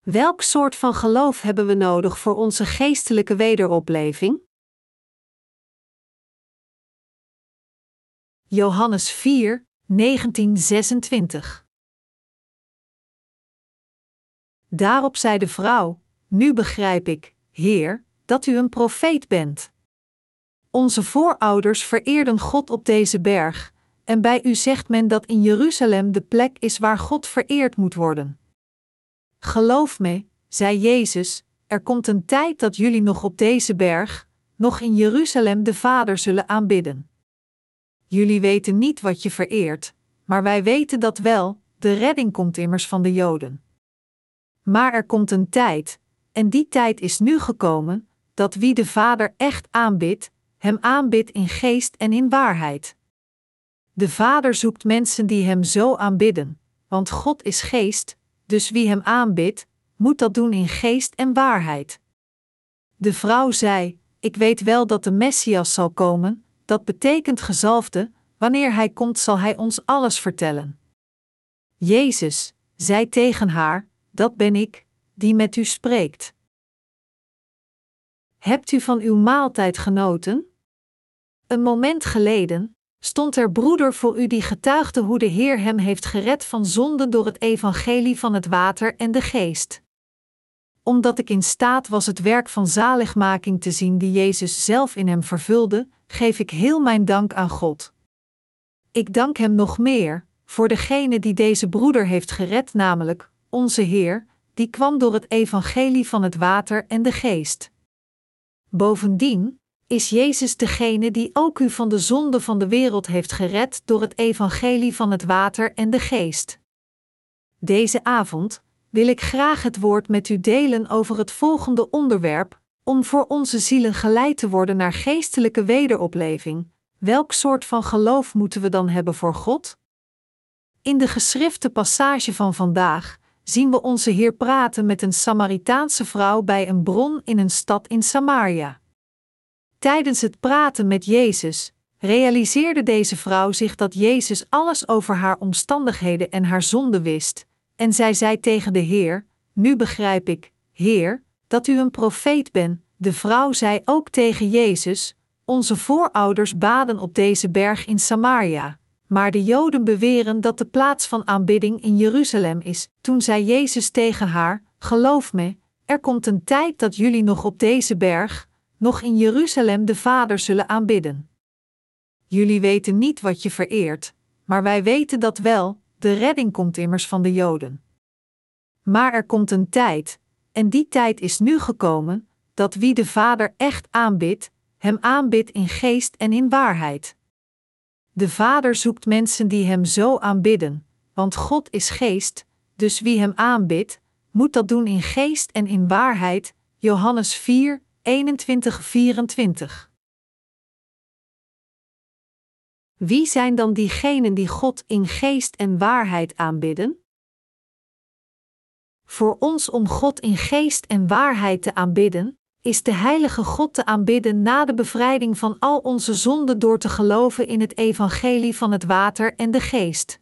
Welk soort van geloof hebben we nodig voor onze geestelijke wederopleving? Johannes 4, 1926 Daarop zei de vrouw: Nu begrijp ik, Heer, dat u een profeet bent. Onze voorouders vereerden God op deze berg, en bij u zegt men dat in Jeruzalem de plek is waar God vereerd moet worden. Geloof me, zei Jezus, er komt een tijd dat jullie nog op deze berg, nog in Jeruzalem de Vader zullen aanbidden. Jullie weten niet wat je vereert, maar wij weten dat wel, de redding komt immers van de Joden. Maar er komt een tijd, en die tijd is nu gekomen, dat wie de Vader echt aanbidt, hem aanbidt in geest en in waarheid. De Vader zoekt mensen die hem zo aanbidden, want God is geest, dus wie hem aanbidt, moet dat doen in geest en waarheid. De vrouw zei: Ik weet wel dat de Messias zal komen, dat betekent gezalfde, wanneer hij komt zal hij ons alles vertellen. Jezus zei tegen haar: Dat ben ik, die met u spreekt. Hebt u van uw maaltijd genoten? Een moment geleden stond er broeder voor u die getuigde hoe de Heer hem heeft gered van zonden door het evangelie van het water en de geest. Omdat ik in staat was het werk van zaligmaking te zien die Jezus zelf in hem vervulde, geef ik heel mijn dank aan God. Ik dank hem nog meer voor degene die deze broeder heeft gered, namelijk onze Heer, die kwam door het evangelie van het water en de geest. Bovendien is Jezus degene die ook u van de zonde van de wereld heeft gered door het evangelie van het water en de geest. Deze avond wil ik graag het woord met u delen over het volgende onderwerp, om voor onze zielen geleid te worden naar geestelijke wederopleving. Welk soort van geloof moeten we dan hebben voor God? In de geschrifte passage van vandaag zien we onze Heer praten met een Samaritaanse vrouw bij een bron in een stad in Samaria. Tijdens het praten met Jezus realiseerde deze vrouw zich dat Jezus alles over haar omstandigheden en haar zonde wist, en zij zei tegen de Heer: Nu begrijp ik, Heer, dat u een profeet bent. De vrouw zei ook tegen Jezus: Onze voorouders baden op deze berg in Samaria. Maar de Joden beweren dat de plaats van aanbidding in Jeruzalem is. Toen zei Jezus tegen haar: Geloof me, er komt een tijd dat jullie nog op deze berg, nog in Jeruzalem de Vader zullen aanbidden. Jullie weten niet wat je vereert, maar wij weten dat wel, de redding komt immers van de Joden. Maar er komt een tijd, en die tijd is nu gekomen, dat wie de Vader echt aanbidt, hem aanbidt in geest en in waarheid. De Vader zoekt mensen die hem zo aanbidden, want God is geest, dus wie hem aanbidt, moet dat doen in geest en in waarheid. Johannes 4, 21-24. Wie zijn dan diegenen die God in geest en waarheid aanbidden? Voor ons om God in geest en waarheid te aanbidden, is de Heilige God te aanbidden na de bevrijding van al onze zonden door te geloven in het evangelie van het water en de geest.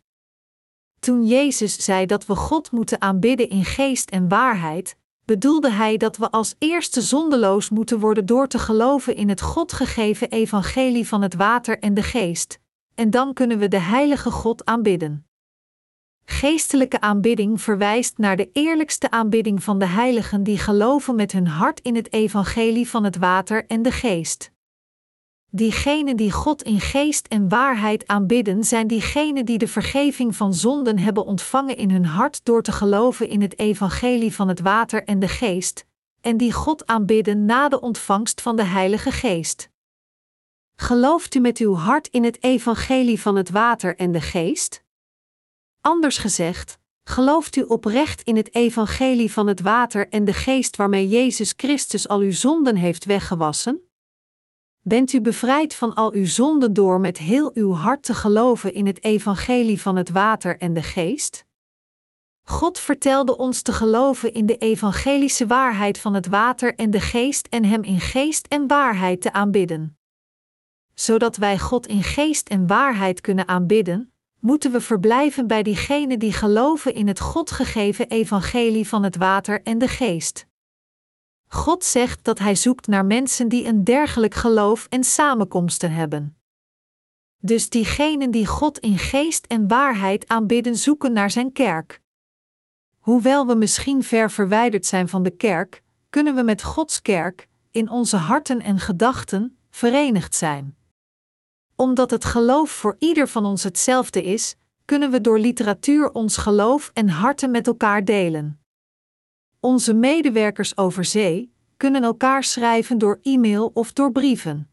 Toen Jezus zei dat we God moeten aanbidden in geest en waarheid, bedoelde hij dat we als eerste zondeloos moeten worden door te geloven in het God gegeven evangelie van het water en de geest, en dan kunnen we de Heilige God aanbidden. Geestelijke aanbidding verwijst naar de eerlijkste aanbidding van de heiligen die geloven met hun hart in het evangelie van het water en de geest. Diegenen die God in geest en waarheid aanbidden, zijn diegenen die de vergeving van zonden hebben ontvangen in hun hart door te geloven in het evangelie van het water en de geest, en die God aanbidden na de ontvangst van de Heilige Geest. Gelooft u met uw hart in het evangelie van het water en de geest? Anders gezegd, gelooft u oprecht in het evangelie van het water en de geest waarmee Jezus Christus al uw zonden heeft weggewassen? Bent u bevrijd van al uw zonden door met heel uw hart te geloven in het evangelie van het water en de geest? God vertelde ons te geloven in de evangelische waarheid van het water en de geest en Hem in geest en waarheid te aanbidden. Zodat wij God in geest en waarheid kunnen aanbidden, moeten we verblijven bij diegenen die geloven in het God gegeven evangelie van het water en de geest. God zegt dat Hij zoekt naar mensen die een dergelijk geloof en samenkomsten hebben. Dus diegenen die God in geest en waarheid aanbidden, zoeken naar Zijn kerk. Hoewel we misschien ver verwijderd zijn van de kerk, kunnen we met Gods kerk, in onze harten en gedachten, verenigd zijn. Omdat het geloof voor ieder van ons hetzelfde is, kunnen we door literatuur ons geloof en harten met elkaar delen. Onze medewerkers over zee kunnen elkaar schrijven door e-mail of door brieven.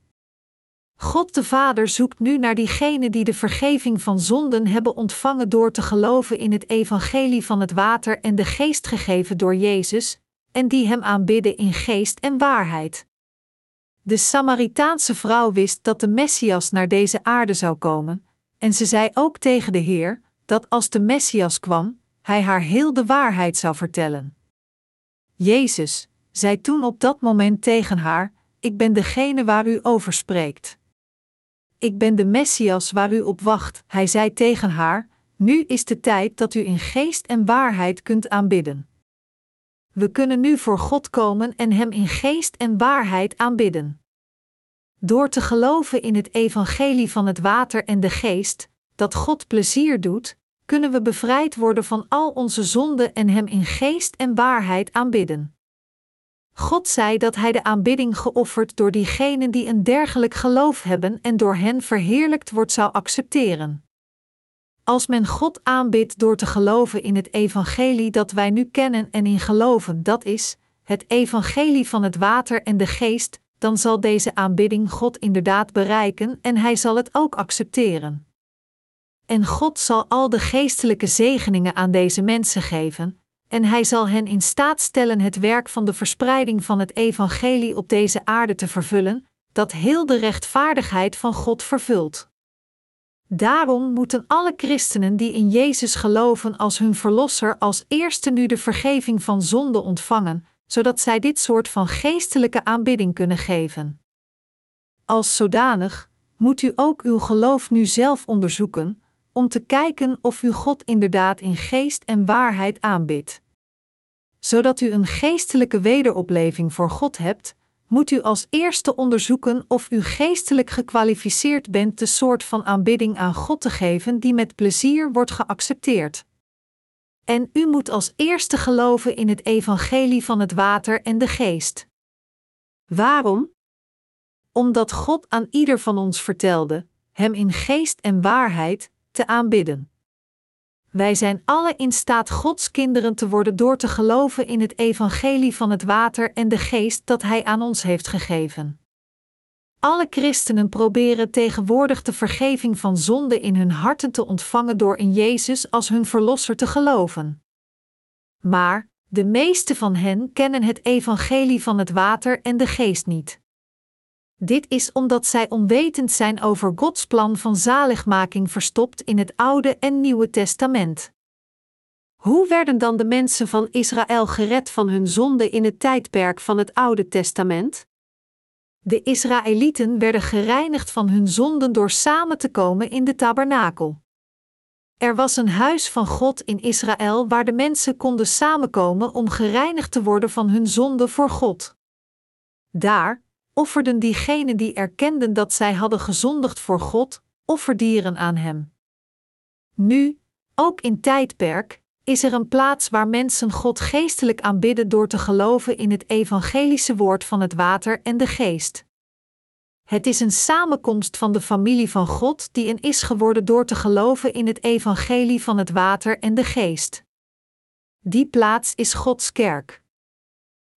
God de Vader zoekt nu naar diegenen die de vergeving van zonden hebben ontvangen door te geloven in het evangelie van het water en de geest gegeven door Jezus, en die Hem aanbidden in geest en waarheid. De Samaritaanse vrouw wist dat de Messias naar deze aarde zou komen, en ze zei ook tegen de Heer dat als de Messias kwam, hij haar heel de waarheid zou vertellen. Jezus zei toen op dat moment tegen haar: Ik ben degene waar u over spreekt. Ik ben de Messias waar u op wacht. Hij zei tegen haar: Nu is de tijd dat u in geest en waarheid kunt aanbidden. We kunnen nu voor God komen en Hem in geest en waarheid aanbidden. Door te geloven in het evangelie van het water en de geest, dat God plezier doet, kunnen we bevrijd worden van al onze zonden en Hem in geest en waarheid aanbidden. God zei dat Hij de aanbidding geofferd door diegenen die een dergelijk geloof hebben en door hen verheerlijkt wordt zou accepteren. Als men God aanbidt door te geloven in het evangelie dat wij nu kennen en in geloven, dat is, het evangelie van het water en de geest, dan zal deze aanbidding God inderdaad bereiken en Hij zal het ook accepteren. En God zal al de geestelijke zegeningen aan deze mensen geven, en Hij zal hen in staat stellen het werk van de verspreiding van het evangelie op deze aarde te vervullen, dat heel de rechtvaardigheid van God vervult. Daarom moeten alle christenen die in Jezus geloven als hun verlosser als eerste nu de vergeving van zonde ontvangen, zodat zij dit soort van geestelijke aanbidding kunnen geven. Als zodanig moet u ook uw geloof nu zelf onderzoeken, om te kijken of u God inderdaad in geest en waarheid aanbidt. Zodat u een geestelijke wederopleving voor God hebt, moet u als eerste onderzoeken of u geestelijk gekwalificeerd bent de soort van aanbidding aan God te geven die met plezier wordt geaccepteerd. En u moet als eerste geloven in het evangelie van het water en de geest. Waarom? Omdat God aan ieder van ons vertelde, hem in geest en waarheid te aanbidden. Wij zijn alle in staat Gods kinderen te worden door te geloven in het evangelie van het water en de geest dat Hij aan ons heeft gegeven. Alle christenen proberen tegenwoordig de vergeving van zonde in hun harten te ontvangen door in Jezus als hun verlosser te geloven. Maar de meeste van hen kennen het evangelie van het water en de geest niet. Dit is omdat zij onwetend zijn over Gods plan van zaligmaking verstopt in het Oude en Nieuwe Testament. Hoe werden dan de mensen van Israël gered van hun zonde in het tijdperk van het Oude Testament? De Israëlieten werden gereinigd van hun zonden door samen te komen in de tabernakel. Er was een huis van God in Israël waar de mensen konden samenkomen om gereinigd te worden van hun zonde voor God. Daar, offerden diegenen die erkenden dat zij hadden gezondigd voor God, offerdieren aan Hem. Nu, ook in tijdperk, is er een plaats waar mensen God geestelijk aanbidden door te geloven in het evangelische woord van het water en de geest. Het is een samenkomst van de familie van God die een is geworden door te geloven in het evangelie van het water en de geest. Die plaats is Gods kerk.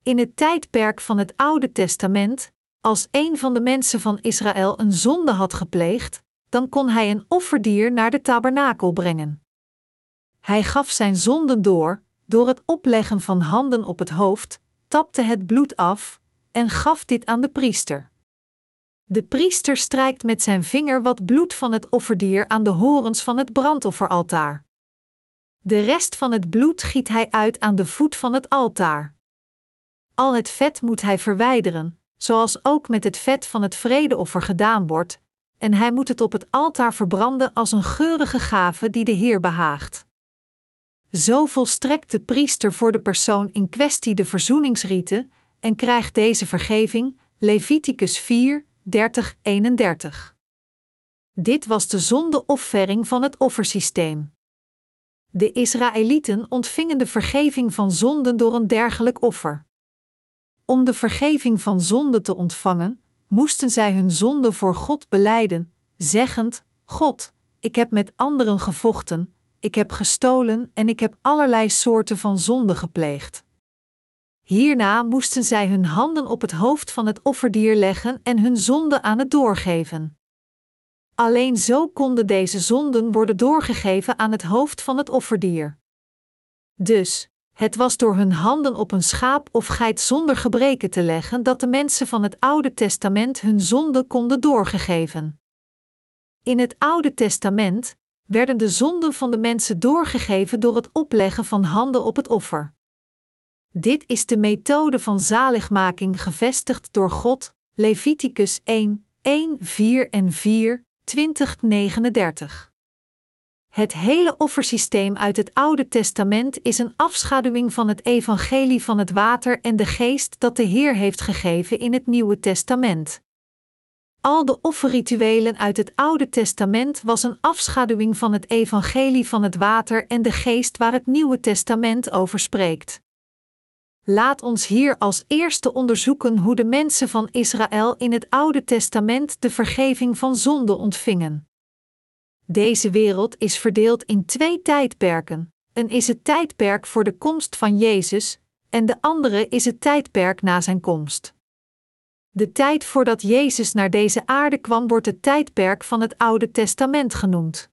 In het tijdperk van het Oude Testament als een van de mensen van Israël een zonde had gepleegd, dan kon hij een offerdier naar de tabernakel brengen. Hij gaf zijn zonden door, door het opleggen van handen op het hoofd, tapte het bloed af en gaf dit aan de priester. De priester strijkt met zijn vinger wat bloed van het offerdier aan de horens van het brandofferaltaar. De rest van het bloed giet hij uit aan de voet van het altaar. Al het vet moet hij verwijderen, zoals ook met het vet van het vredeoffer gedaan wordt, en hij moet het op het altaar verbranden als een geurige gave die de Heer behaagt. Zo volstrekt de priester voor de persoon in kwestie de verzoeningsrieten en krijgt deze vergeving, Leviticus 4, 30, 31. Dit was de zondeoffering van het offersysteem. De Israëlieten ontvingen de vergeving van zonden door een dergelijk offer. Om de vergeving van zonde te ontvangen, moesten zij hun zonde voor God beleiden, zeggend: God, ik heb met anderen gevochten, ik heb gestolen en ik heb allerlei soorten van zonde gepleegd. Hierna moesten zij hun handen op het hoofd van het offerdier leggen en hun zonde aan het doorgeven. Alleen zo konden deze zonden worden doorgegeven aan het hoofd van het offerdier. Dus, het was door hun handen op een schaap of geit zonder gebreken te leggen dat de mensen van het Oude Testament hun zonde konden doorgegeven. In het Oude Testament werden de zonden van de mensen doorgegeven door het opleggen van handen op het offer. Dit is de methode van zaligmaking gevestigd door God, Leviticus 1, 1, 4 en 4, 2039. Het hele offersysteem uit het Oude Testament is een afschaduwing van het evangelie van het water en de geest dat de Heer heeft gegeven in het Nieuwe Testament. Al de offerrituelen uit het Oude Testament was een afschaduwing van het evangelie van het water en de geest waar het Nieuwe Testament over spreekt. Laat ons hier als eerste onderzoeken hoe de mensen van Israël in het Oude Testament de vergeving van zonde ontvingen. Deze wereld is verdeeld in twee tijdperken. Een is het tijdperk voor de komst van Jezus, en de andere is het tijdperk na zijn komst. De tijd voordat Jezus naar deze aarde kwam wordt het tijdperk van het Oude Testament genoemd.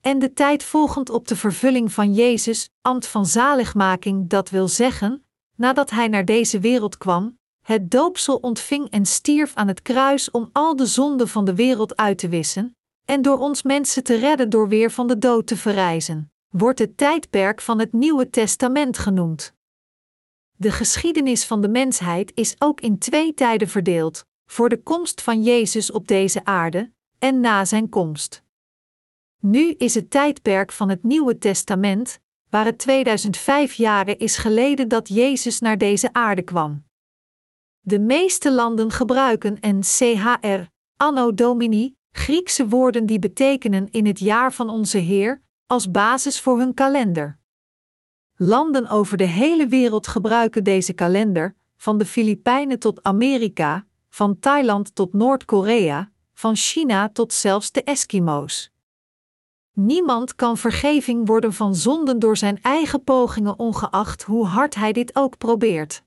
En de tijd volgend op de vervulling van Jezus, ambt van zaligmaking, dat wil zeggen, nadat hij naar deze wereld kwam, het doopsel ontving en stierf aan het kruis om al de zonden van de wereld uit te wissen, en door ons mensen te redden door weer van de dood te verrijzen, wordt het tijdperk van het Nieuwe Testament genoemd. De geschiedenis van de mensheid is ook in twee tijden verdeeld: voor de komst van Jezus op deze aarde en na zijn komst. Nu is het tijdperk van het Nieuwe Testament, waar het 2005 jaren is geleden dat Jezus naar deze aarde kwam. De meeste landen gebruiken een CHR, Anno Domini, Griekse woorden die betekenen in het jaar van onze Heer, als basis voor hun kalender. Landen over de hele wereld gebruiken deze kalender, van de Filipijnen tot Amerika, van Thailand tot Noord-Korea, van China tot zelfs de Eskimo's. Niemand kan vergeving worden van zonden door zijn eigen pogingen, ongeacht hoe hard hij dit ook probeert.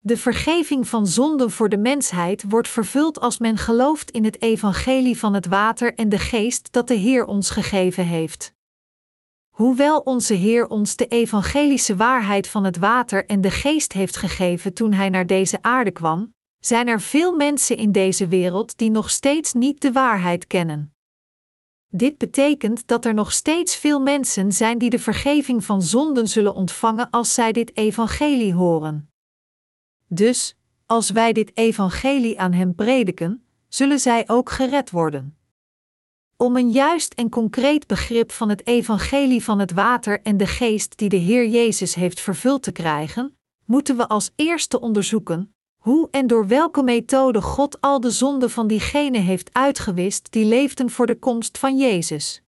De vergeving van zonden voor de mensheid wordt vervuld als men gelooft in het evangelie van het water en de geest dat de Heer ons gegeven heeft. Hoewel onze Heer ons de evangelische waarheid van het water en de geest heeft gegeven toen Hij naar deze aarde kwam, zijn er veel mensen in deze wereld die nog steeds niet de waarheid kennen. Dit betekent dat er nog steeds veel mensen zijn die de vergeving van zonden zullen ontvangen als zij dit evangelie horen. Dus, als wij dit evangelie aan hen prediken, zullen zij ook gered worden. Om een juist en concreet begrip van het evangelie van het water en de geest die de Heer Jezus heeft vervuld te krijgen, moeten we als eerste onderzoeken hoe en door welke methode God al de zonden van diegenen heeft uitgewist die leefden voor de komst van Jezus.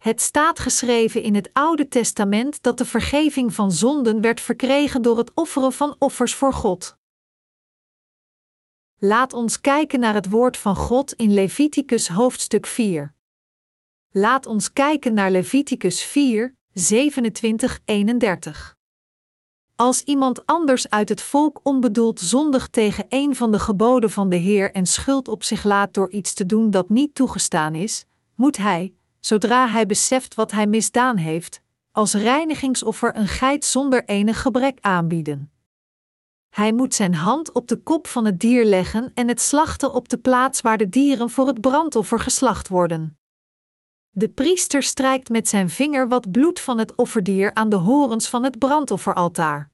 Het staat geschreven in het Oude Testament dat de vergeving van zonden werd verkregen door het offeren van offers voor God. Laat ons kijken naar het woord van God in Leviticus hoofdstuk 4. Laat ons kijken naar Leviticus 4, 27, 31. Als iemand anders uit het volk onbedoeld zondig tegen een van de geboden van de Heer en schuld op zich laat door iets te doen dat niet toegestaan is, moet hij, zodra hij beseft wat hij misdaan heeft, als reinigingsoffer een geit zonder enig gebrek aanbieden. Hij moet zijn hand op de kop van het dier leggen en het slachten op de plaats waar de dieren voor het brandoffer geslacht worden. De priester strijkt met zijn vinger wat bloed van het offerdier aan de horens van het brandofferaltaar.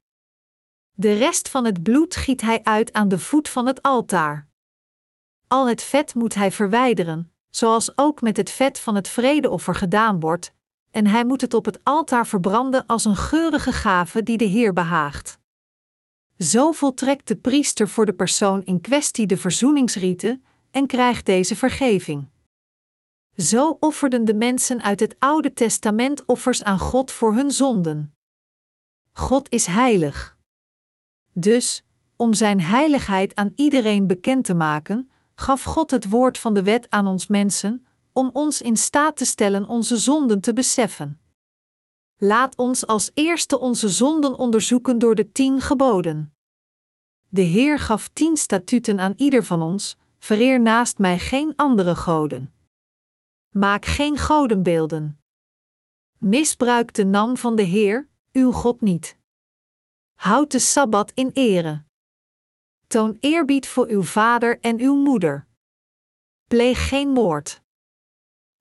De rest van het bloed giet hij uit aan de voet van het altaar. al het vet moet hij verwijderen, zoals ook met het vet van het vredeoffer gedaan wordt, en hij moet het op het altaar verbranden als een geurige gave die de Heer behaagt. Zo voltrekt de priester voor de persoon in kwestie de verzoeningsrieten en krijgt deze vergeving. Zo offerden de mensen uit het Oude Testament offers aan God voor hun zonden. God is heilig. Dus, om Zijn heiligheid aan iedereen bekend te maken, gaf God het woord van de wet aan ons mensen, om ons in staat te stellen onze zonden te beseffen. Laat ons als eerste onze zonden onderzoeken door de tien geboden. De Heer gaf tien statuten aan ieder van ons: vereer naast mij geen andere goden. Maak geen godenbeelden. Misbruik de naam van de Heer, uw God niet. Houd de sabbat in ere. Toon eerbied voor uw vader en uw moeder. Pleeg geen moord.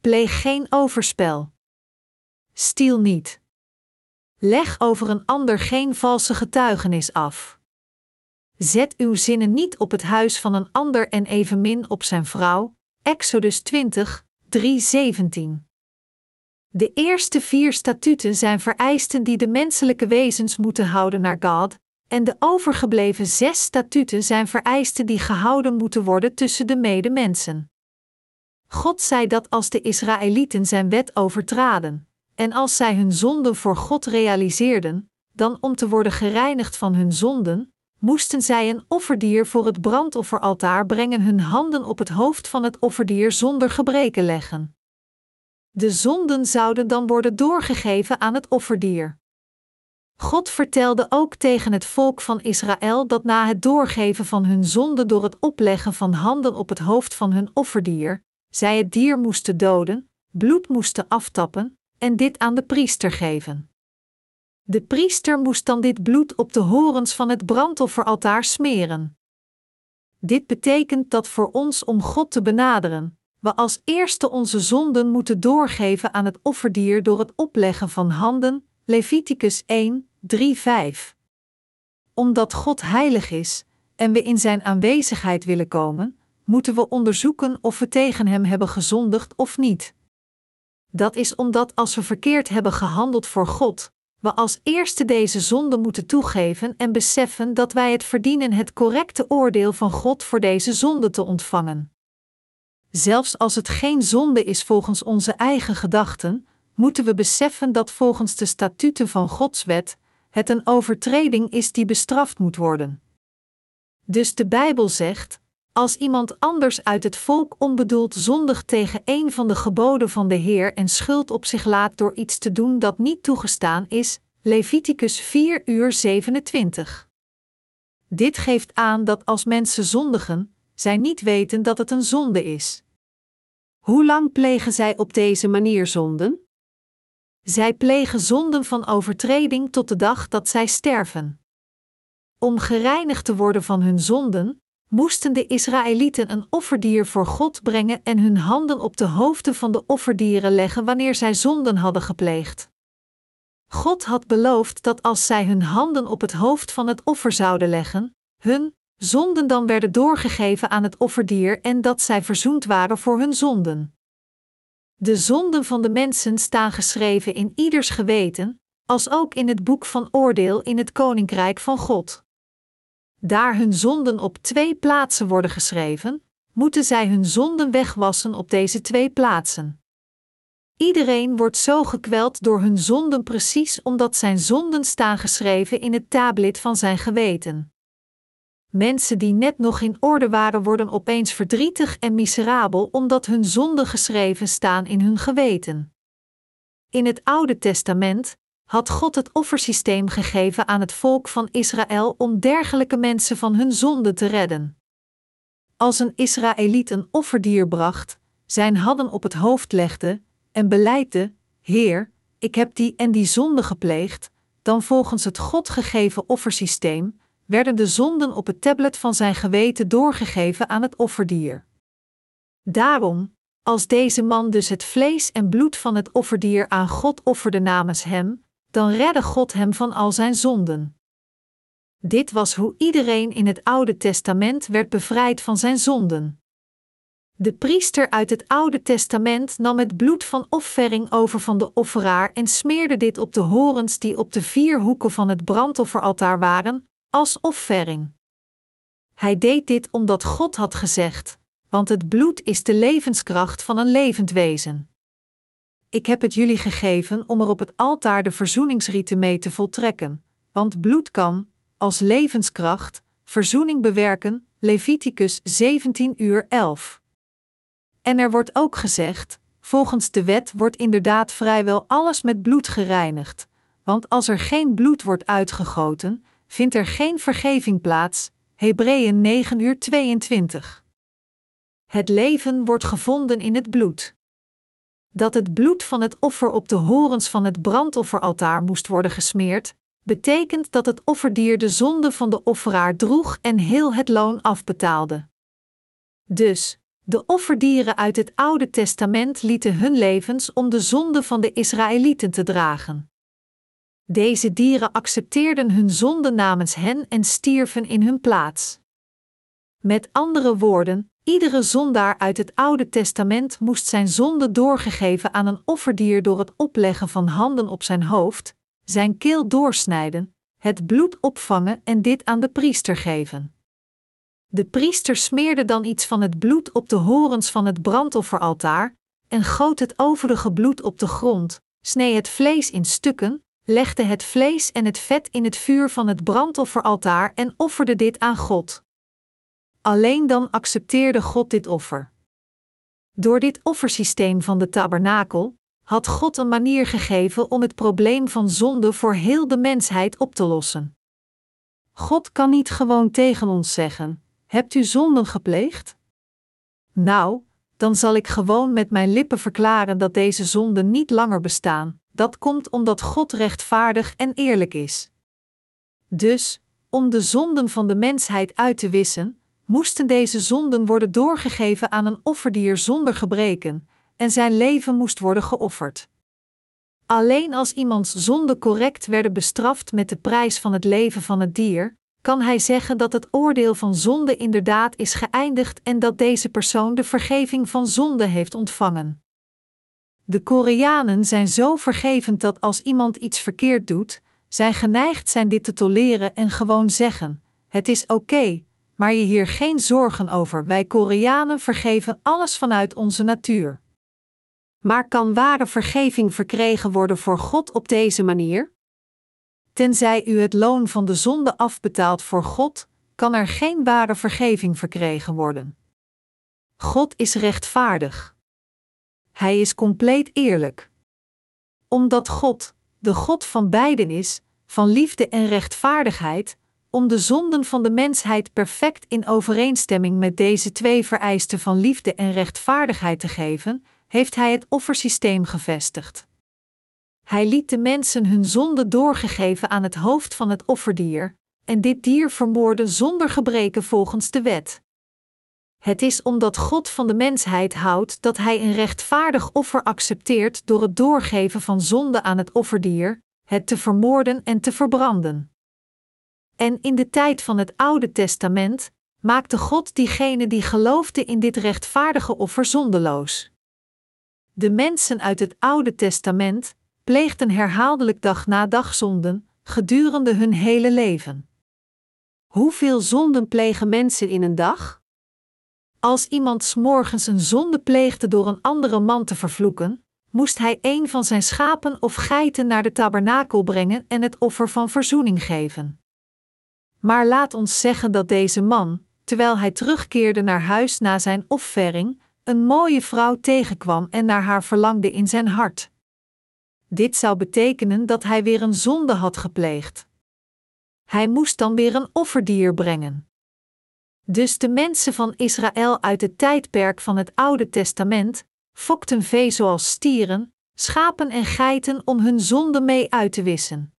Pleeg geen overspel. Stiel niet. Leg over een ander geen valse getuigenis af. Zet uw zinnen niet op het huis van een ander en evenmin op zijn vrouw. Exodus 20, 3:17. De eerste vier statuten zijn vereisten die de menselijke wezens moeten houden naar God, en de overgebleven zes statuten zijn vereisten die gehouden moeten worden tussen de medemensen. God zei dat als de Israëlieten zijn wet overtraden, en als zij hun zonden voor God realiseerden, dan om te worden gereinigd van hun zonden, moesten zij een offerdier voor het brandofferaltaar brengen, hun handen op het hoofd van het offerdier zonder gebreken leggen. De zonden zouden dan worden doorgegeven aan het offerdier. God vertelde ook tegen het volk van Israël dat na het doorgeven van hun zonde door het opleggen van handen op het hoofd van hun offerdier, zij het dier moesten doden, bloed moesten aftappen en dit aan de priester geven. De priester moest dan dit bloed op de horens van het brandofferaltaar smeren. Dit betekent dat voor ons om God te benaderen, we als eerste onze zonden moeten doorgeven aan het offerdier door het opleggen van handen, Leviticus 1, 3, 5. Omdat God heilig is en we in Zijn aanwezigheid willen komen, moeten we onderzoeken of we tegen Hem hebben gezondigd of niet. Dat is omdat als we verkeerd hebben gehandeld voor God, we als eerste deze zonde moeten toegeven en beseffen dat wij het verdienen het correcte oordeel van God voor deze zonde te ontvangen. Zelfs als het geen zonde is volgens onze eigen gedachten, moeten we beseffen dat volgens de statuten van Gods wet het een overtreding is die bestraft moet worden. Dus de Bijbel zegt: als iemand anders uit het volk onbedoeld zondigt tegen een van de geboden van de Heer en schuld op zich laat door iets te doen dat niet toegestaan is, Leviticus 4 uur 27. Dit geeft aan dat als mensen zondigen, zij niet weten dat het een zonde is. Hoe lang plegen zij op deze manier zonden? Zij plegen zonden van overtreding tot de dag dat zij sterven. Om gereinigd te worden van hun zonden, moesten de Israëlieten een offerdier voor God brengen en hun handen op de hoofden van de offerdieren leggen wanneer zij zonden hadden gepleegd. God had beloofd dat als zij hun handen op het hoofd van het offer zouden leggen, hun zonden dan werden doorgegeven aan het offerdier en dat zij verzoend waren voor hun zonden. De zonden van de mensen staan geschreven in ieders geweten, als ook in het boek van oordeel in het koninkrijk van God. Daar hun zonden op twee plaatsen worden geschreven, moeten zij hun zonden wegwassen op deze twee plaatsen. Iedereen wordt zo gekweld door hun zonden precies omdat zijn zonden staan geschreven in het tablet van zijn geweten. Mensen die net nog in orde waren, worden opeens verdrietig en miserabel omdat hun zonden geschreven staan in hun geweten. In het Oude Testament had God het offersysteem gegeven aan het volk van Israël om dergelijke mensen van hun zonde te redden. Als een Israëliet een offerdier bracht, zijn hadden op het hoofd legde en beleidde: Heer, ik heb die en die zonde gepleegd, dan volgens het God gegeven offersysteem werden de zonden op het tablet van zijn geweten doorgegeven aan het offerdier. Daarom, als deze man dus het vlees en bloed van het offerdier aan God offerde namens hem, dan redde God hem van al zijn zonden. Dit was hoe iedereen in het Oude Testament werd bevrijd van zijn zonden. De priester uit het Oude Testament nam het bloed van offering over van de offeraar en smeerde dit op de horens die op de vier hoeken van het brandofferaltaar waren, als offering. Hij deed dit omdat God had gezegd: want het bloed is de levenskracht van een levend wezen. Ik heb het jullie gegeven om er op het altaar de verzoeningsrieten mee te voltrekken, want bloed kan, als levenskracht, verzoening bewerken. Leviticus 17 uur 11. En er wordt ook gezegd: volgens de wet wordt inderdaad vrijwel alles met bloed gereinigd, want als er geen bloed wordt uitgegoten, vindt er geen vergeving plaats. Hebreeën 9 uur 22. Het leven wordt gevonden in het bloed. Dat het bloed van het offer op de horens van het brandofferaltaar moest worden gesmeerd, betekent dat het offerdier de zonde van de offeraar droeg en heel het loon afbetaalde. Dus, de offerdieren uit het Oude Testament lieten hun levens om de zonde van de Israëlieten te dragen. Deze dieren accepteerden hun zonde namens hen en stierven in hun plaats. Met andere woorden, iedere zondaar uit het Oude Testament moest zijn zonde doorgegeven aan een offerdier door het opleggen van handen op zijn hoofd, zijn keel doorsnijden, het bloed opvangen en dit aan de priester geven. De priester smeerde dan iets van het bloed op de horens van het brandofferaltaar en goot het overige bloed op de grond, snee het vlees in stukken, legde het vlees en het vet in het vuur van het brandofferaltaar en offerde dit aan God. Alleen dan accepteerde God dit offer. Door dit offersysteem van de tabernakel had God een manier gegeven om het probleem van zonde voor heel de mensheid op te lossen. God kan niet gewoon tegen ons zeggen: Hebt u zonden gepleegd? Nou, dan zal ik gewoon met mijn lippen verklaren dat deze zonden niet langer bestaan. Dat komt omdat God rechtvaardig en eerlijk is. Dus, om de zonden van de mensheid uit te wissen, moesten deze zonden worden doorgegeven aan een offerdier zonder gebreken, en zijn leven moest worden geofferd. Alleen als iemands zonden correct werden bestraft met de prijs van het leven van het dier, kan hij zeggen dat het oordeel van zonde inderdaad is geëindigd en dat deze persoon de vergeving van zonde heeft ontvangen. De Koreanen zijn zo vergevend dat als iemand iets verkeerd doet, zij geneigd zijn dit te tolereren en gewoon zeggen: Het is oké, maar je hier geen zorgen over. Wij Koreanen vergeven alles vanuit onze natuur. Maar kan ware vergeving verkregen worden voor God op deze manier? Tenzij u het loon van de zonde afbetaalt voor God, kan er geen ware vergeving verkregen worden. God is rechtvaardig. Hij is compleet eerlijk. Omdat God, de God van beiden is, van liefde en rechtvaardigheid, om de zonden van de mensheid perfect in overeenstemming met deze twee vereisten van liefde en rechtvaardigheid te geven, heeft Hij het offersysteem gevestigd. Hij liet de mensen hun zonde doorgegeven aan het hoofd van het offerdier, en dit dier vermoorde zonder gebreken volgens de wet. Het is omdat God van de mensheid houdt dat Hij een rechtvaardig offer accepteert door het doorgeven van zonde aan het offerdier, het te vermoorden en te verbranden. En in de tijd van het Oude Testament maakte God diegene die geloofde in dit rechtvaardige offer zondeloos. De mensen uit het Oude Testament pleegden herhaaldelijk dag na dag zonden, gedurende hun hele leven. Hoeveel zonden plegen mensen in een dag? Als iemand s'morgens een zonde pleegde door een andere man te vervloeken, moest hij een van zijn schapen of geiten naar de tabernakel brengen en het offer van verzoening geven. Maar laat ons zeggen dat deze man, terwijl hij terugkeerde naar huis na zijn offering, een mooie vrouw tegenkwam en naar haar verlangde in zijn hart. Dit zou betekenen dat hij weer een zonde had gepleegd. Hij moest dan weer een offerdier brengen. Dus de mensen van Israël uit het tijdperk van het Oude Testament fokten vee zoals stieren, schapen en geiten om hun zonde mee uit te wissen.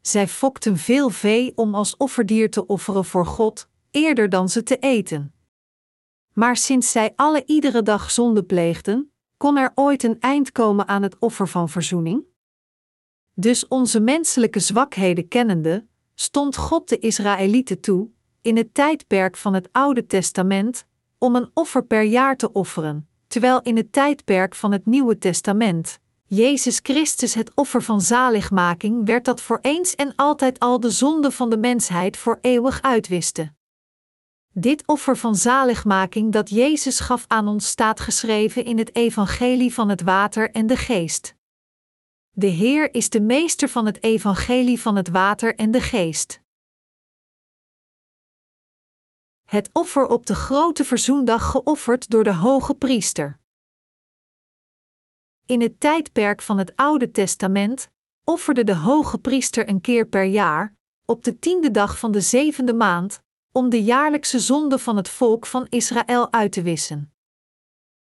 Zij fokten veel vee om als offerdier te offeren voor God, eerder dan ze te eten. Maar sinds zij alle iedere dag zonde pleegden, kon er ooit een eind komen aan het offer van verzoening? Dus onze menselijke zwakheden kennende, stond God de Israëlieten toe, in het tijdperk van het Oude Testament, om een offer per jaar te offeren, terwijl in het tijdperk van het Nieuwe Testament, Jezus Christus het offer van zaligmaking werd dat voor eens en altijd al de zonde van de mensheid voor eeuwig uitwiste. Dit offer van zaligmaking dat Jezus gaf aan ons staat geschreven in het Evangelie van het Water en de Geest. De Heer is de meester van het Evangelie van het Water en de Geest. Het offer op de grote verzoendag geofferd door de hoge priester. In het tijdperk van het Oude Testament offerde de hoge priester een keer per jaar, op de tiende dag van de zevende maand, om de jaarlijkse zonde van het volk van Israël uit te wissen.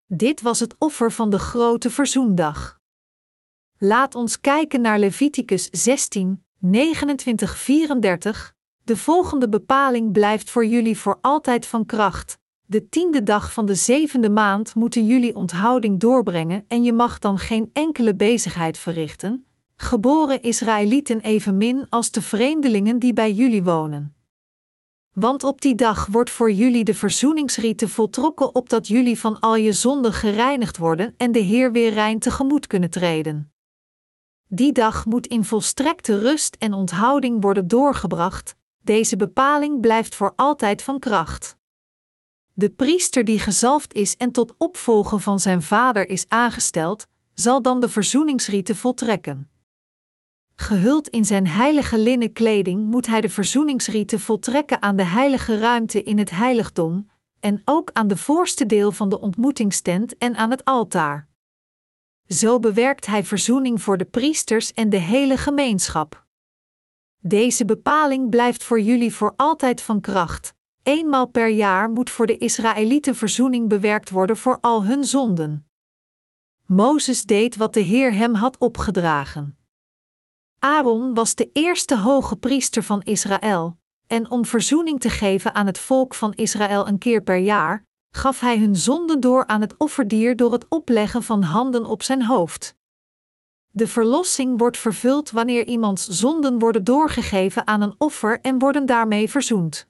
Dit was het offer van de grote verzoendag. Laat ons kijken naar Leviticus 16, 29, 34. De volgende bepaling blijft voor jullie voor altijd van kracht. De tiende dag van de zevende maand moeten jullie onthouding doorbrengen en je mag dan geen enkele bezigheid verrichten, geboren Israëlieten evenmin als de vreemdelingen die bij jullie wonen. Want op die dag wordt voor jullie de verzoeningsrieten voltrokken, opdat jullie van al je zonden gereinigd worden en de Heer weer rein tegemoet kunnen treden. Die dag moet in volstrekte rust en onthouding worden doorgebracht, deze bepaling blijft voor altijd van kracht. De priester die gezalfd is en tot opvolger van zijn vader is aangesteld, zal dan de verzoeningsrieten voltrekken. Gehuld in zijn heilige linnen kleding moet hij de verzoeningsrieten voltrekken aan de heilige ruimte in het heiligdom, en ook aan de voorste deel van de ontmoetingstent en aan het altaar. Zo bewerkt hij verzoening voor de priesters en de hele gemeenschap. Deze bepaling blijft voor jullie voor altijd van kracht. Eenmaal per jaar moet voor de Israëlieten verzoening bewerkt worden voor al hun zonden. Mozes deed wat de Heer hem had opgedragen. Aaron was de eerste hoge priester van Israël, en om verzoening te geven aan het volk van Israël een keer per jaar, gaf hij hun zonden door aan het offerdier door het opleggen van handen op zijn hoofd. De verlossing wordt vervuld wanneer iemands zonden worden doorgegeven aan een offer en worden daarmee verzoend.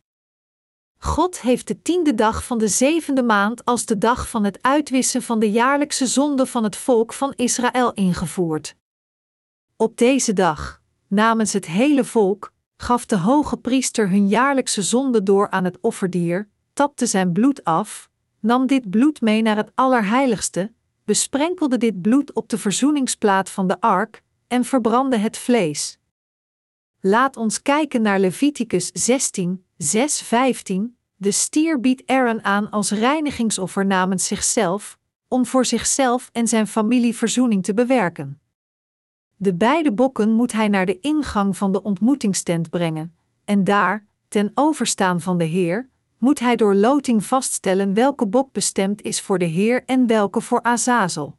God heeft de tiende dag van de zevende maand als de dag van het uitwissen van de jaarlijkse zonde van het volk van Israël ingevoerd. Op deze dag, namens het hele volk, gaf de hoge priester hun jaarlijkse zonde door aan het offerdier, tapte zijn bloed af, nam dit bloed mee naar het Allerheiligste, besprenkelde dit bloed op de verzoeningsplaat van de ark en verbrandde het vlees. Laat ons kijken naar Leviticus 16, 6, 15. De stier biedt Aaron aan als reinigingsoffer namens zichzelf, om voor zichzelf en zijn familie verzoening te bewerken. De beide bokken moet hij naar de ingang van de ontmoetingstent brengen, en daar, ten overstaan van de Heer, moet hij door loting vaststellen welke bok bestemd is voor de Heer en welke voor Azazel.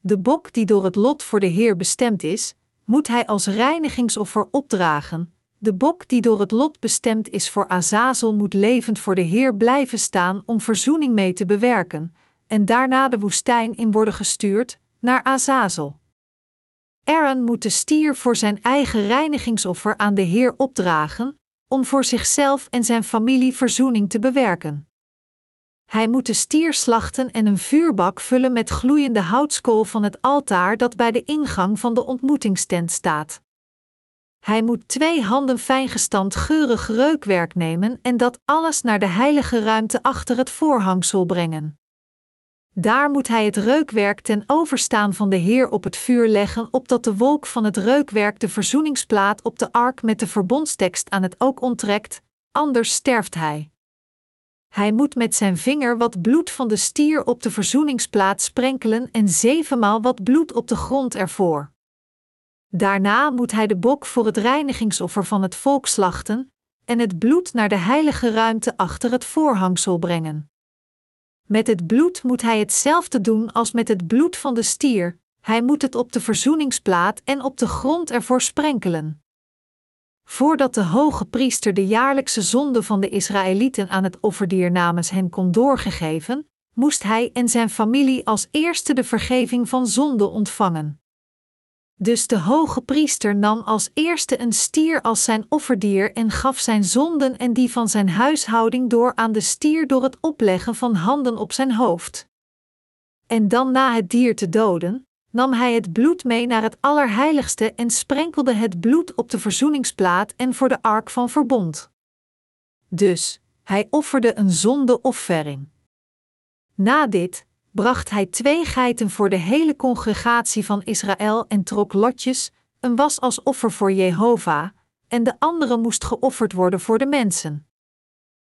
De bok die door het lot voor de Heer bestemd is, moet hij als reinigingsoffer opdragen. De bok die door het lot bestemd is voor Azazel moet levend voor de Heer blijven staan om verzoening mee te bewerken, en daarna de woestijn in worden gestuurd naar Azazel. Aaron moet de stier voor zijn eigen reinigingsoffer aan de Heer opdragen, om voor zichzelf en zijn familie verzoening te bewerken. Hij moet de stier slachten en een vuurbak vullen met gloeiende houtskool van het altaar dat bij de ingang van de ontmoetingstent staat. Hij moet twee handen fijngestand geurig reukwerk nemen en dat alles naar de heilige ruimte achter het voorhangsel brengen. Daar moet hij het reukwerk ten overstaan van de Heer op het vuur leggen, opdat de wolk van het reukwerk de verzoeningsplaat op de ark met de verbondstekst aan het ook onttrekt, anders sterft hij. Hij moet met zijn vinger wat bloed van de stier op de verzoeningsplaat sprenkelen en zevenmaal wat bloed op de grond ervoor. Daarna moet hij de bok voor het reinigingsoffer van het volk slachten en het bloed naar de heilige ruimte achter het voorhangsel brengen. Met het bloed moet hij hetzelfde doen als met het bloed van de stier. Hij moet het op de verzoeningsplaat en op de grond ervoor sprenkelen. Voordat de hoge priester de jaarlijkse zonde van de Israëlieten aan het offerdier namens hen kon doorgegeven, moest hij en zijn familie als eerste de vergeving van zonde ontvangen. Dus de hoge priester nam als eerste een stier als zijn offerdier en gaf zijn zonden en die van zijn huishouding door aan de stier door het opleggen van handen op zijn hoofd. En dan na het dier te doden, nam hij het bloed mee naar het Allerheiligste en sprenkelde het bloed op de verzoeningsplaat en voor de ark van verbond. Dus, hij offerde een zondeoffering. Na dit bracht hij twee geiten voor de hele congregatie van Israël en trok lotjes, een was als offer voor Jehovah, en de andere moest geofferd worden voor de mensen.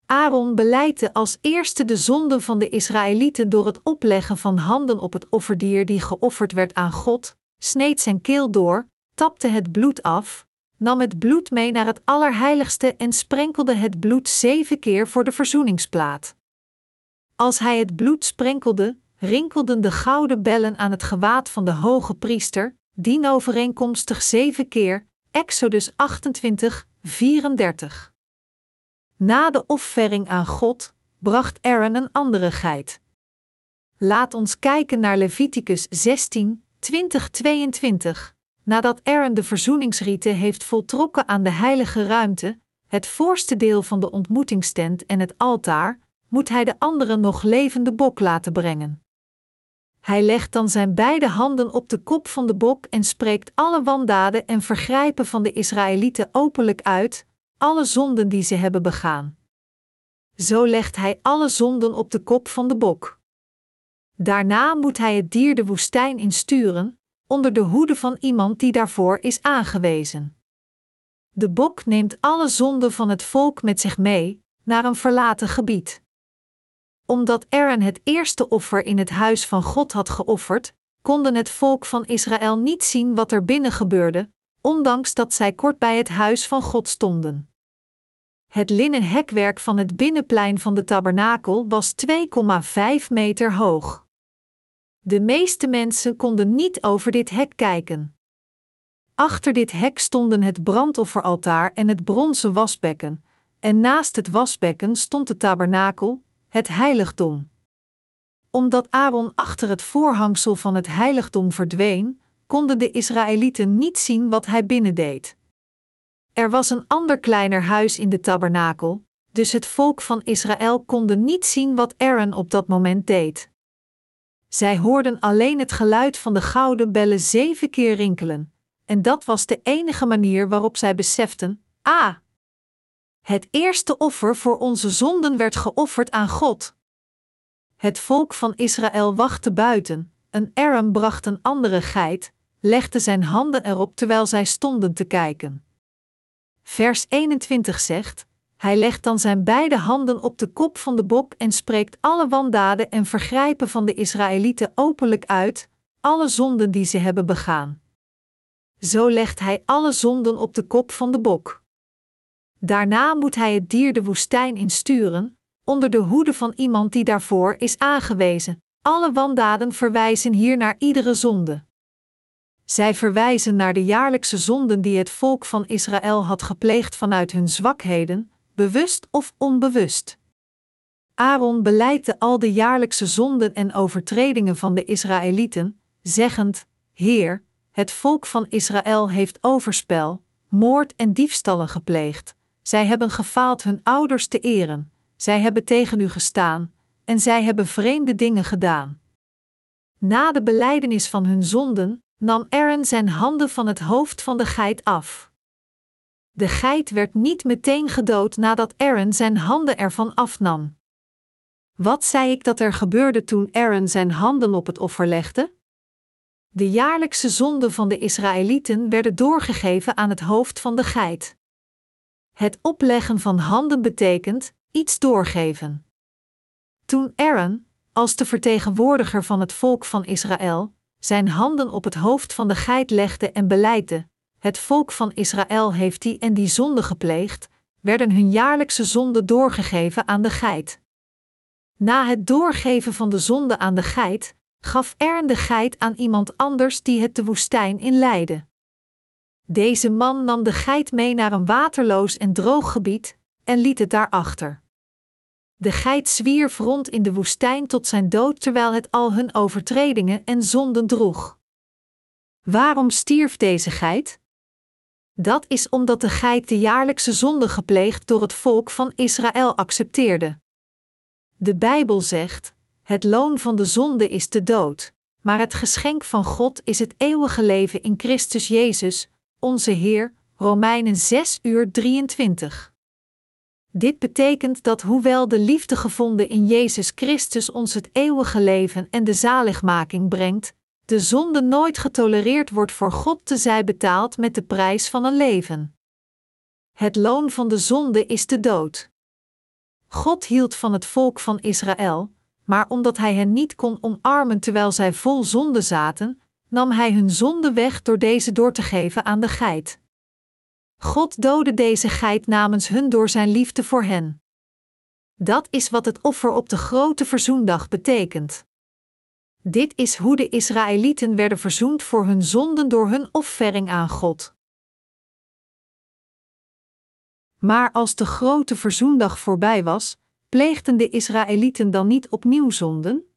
Aaron beleidde als eerste de zonde van de Israëlieten door het opleggen van handen op het offerdier die geofferd werd aan God, sneed zijn keel door, tapte het bloed af, nam het bloed mee naar het Allerheiligste en sprenkelde het bloed zeven keer voor de verzoeningsplaat. Als hij het bloed sprenkelde, rinkelden de gouden bellen aan het gewaad van de hoge priester, dienovereenkomstig zeven keer, Exodus 28, 34. Na de offering aan God bracht Aaron een andere geit. Laat ons kijken naar Leviticus 16, 20, 22. Nadat Aaron de verzoeningsrieten heeft voltrokken aan de heilige ruimte, het voorste deel van de ontmoetingstent en het altaar, moet hij de andere nog levende bok laten brengen. Hij legt dan zijn beide handen op de kop van de bok en spreekt alle wandaden en vergrijpen van de Israëlieten openlijk uit, alle zonden die ze hebben begaan. Zo legt hij alle zonden op de kop van de bok. Daarna moet hij het dier de woestijn insturen, onder de hoede van iemand die daarvoor is aangewezen. De bok neemt alle zonden van het volk met zich mee naar een verlaten gebied. Omdat Aaron het eerste offer in het huis van God had geofferd, konden het volk van Israël niet zien wat er binnen gebeurde, ondanks dat zij kort bij het huis van God stonden. Het linnen hekwerk van het binnenplein van de tabernakel was 2,5 meter hoog. De meeste mensen konden niet over dit hek kijken. Achter dit hek stonden het brandofferaltaar en het bronzen wasbekken, en naast het wasbekken stond de tabernakel, het heiligdom. Omdat Aaron achter het voorhangsel van het heiligdom verdween, konden de Israëlieten niet zien wat hij binnendeed. Er was een ander kleiner huis in de tabernakel, dus het volk van Israël konde niet zien wat Aaron op dat moment deed. Zij hoorden alleen het geluid van de gouden bellen zeven keer rinkelen, en dat was de enige manier waarop zij beseften: ah, het eerste offer voor onze zonden werd geofferd aan God. Het volk van Israël wachtte buiten, een Aaron bracht een andere geit, legde zijn handen erop terwijl zij stonden te kijken. Vers 21 zegt: Hij legt dan zijn beide handen op de kop van de bok en spreekt alle wandaden en vergrijpen van de Israëlieten openlijk uit, alle zonden die ze hebben begaan. Zo legt hij alle zonden op de kop van de bok. Daarna moet hij het dier de woestijn insturen, onder de hoede van iemand die daarvoor is aangewezen. Alle wandaden verwijzen hier naar iedere zonde. Zij verwijzen naar de jaarlijkse zonden die het volk van Israël had gepleegd vanuit hun zwakheden, bewust of onbewust. Aaron beleidde al de jaarlijkse zonden en overtredingen van de Israëlieten, zeggend: Heer, het volk van Israël heeft overspel, moord en diefstallen gepleegd. Zij hebben gefaald hun ouders te eren, zij hebben tegen u gestaan, en zij hebben vreemde dingen gedaan. Na de beleidenis van hun zonden, nam Aaron zijn handen van het hoofd van de geit af. De geit werd niet meteen gedood nadat Aaron zijn handen ervan afnam. Wat zei ik dat er gebeurde toen Aaron zijn handen op het offer legde? De jaarlijkse zonden van de Israëlieten werden doorgegeven aan het hoofd van de geit. Het opleggen van handen betekent iets doorgeven. Toen Aaron, als de vertegenwoordiger van het volk van Israël, zijn handen op het hoofd van de geit legde en beleidde: Het volk van Israël heeft die en die zonde gepleegd, werden hun jaarlijkse zonden doorgegeven aan de geit. Na het doorgeven van de zonde aan de geit, gaf Ern de geit aan iemand anders die het de woestijn in leidde. Deze man nam de geit mee naar een waterloos en droog gebied en liet het daarachter. De geit zwierf rond in de woestijn tot zijn dood terwijl het al hun overtredingen en zonden droeg. Waarom stierf deze geit? Dat is omdat de geit de jaarlijkse zonde gepleegd door het volk van Israël accepteerde. De Bijbel zegt: Het loon van de zonde is de dood, maar het geschenk van God is het eeuwige leven in Christus Jezus, onze Heer. Romeinen 6 uur 23. Dit betekent dat hoewel de liefde gevonden in Jezus Christus ons het eeuwige leven en de zaligmaking brengt, de zonde nooit getolereerd wordt voor God te zij betaald met de prijs van een leven. Het loon van de zonde is de dood. God hield van het volk van Israël, maar omdat hij hen niet kon omarmen terwijl zij vol zonde zaten, nam hij hun zonde weg door deze door te geven aan de geit. God doodde deze geit namens hun door zijn liefde voor hen. Dat is wat het offer op de grote verzoendag betekent. Dit is hoe de Israëlieten werden verzoend voor hun zonden door hun offering aan God. Maar als de grote verzoendag voorbij was, pleegden de Israëlieten dan niet opnieuw zonden?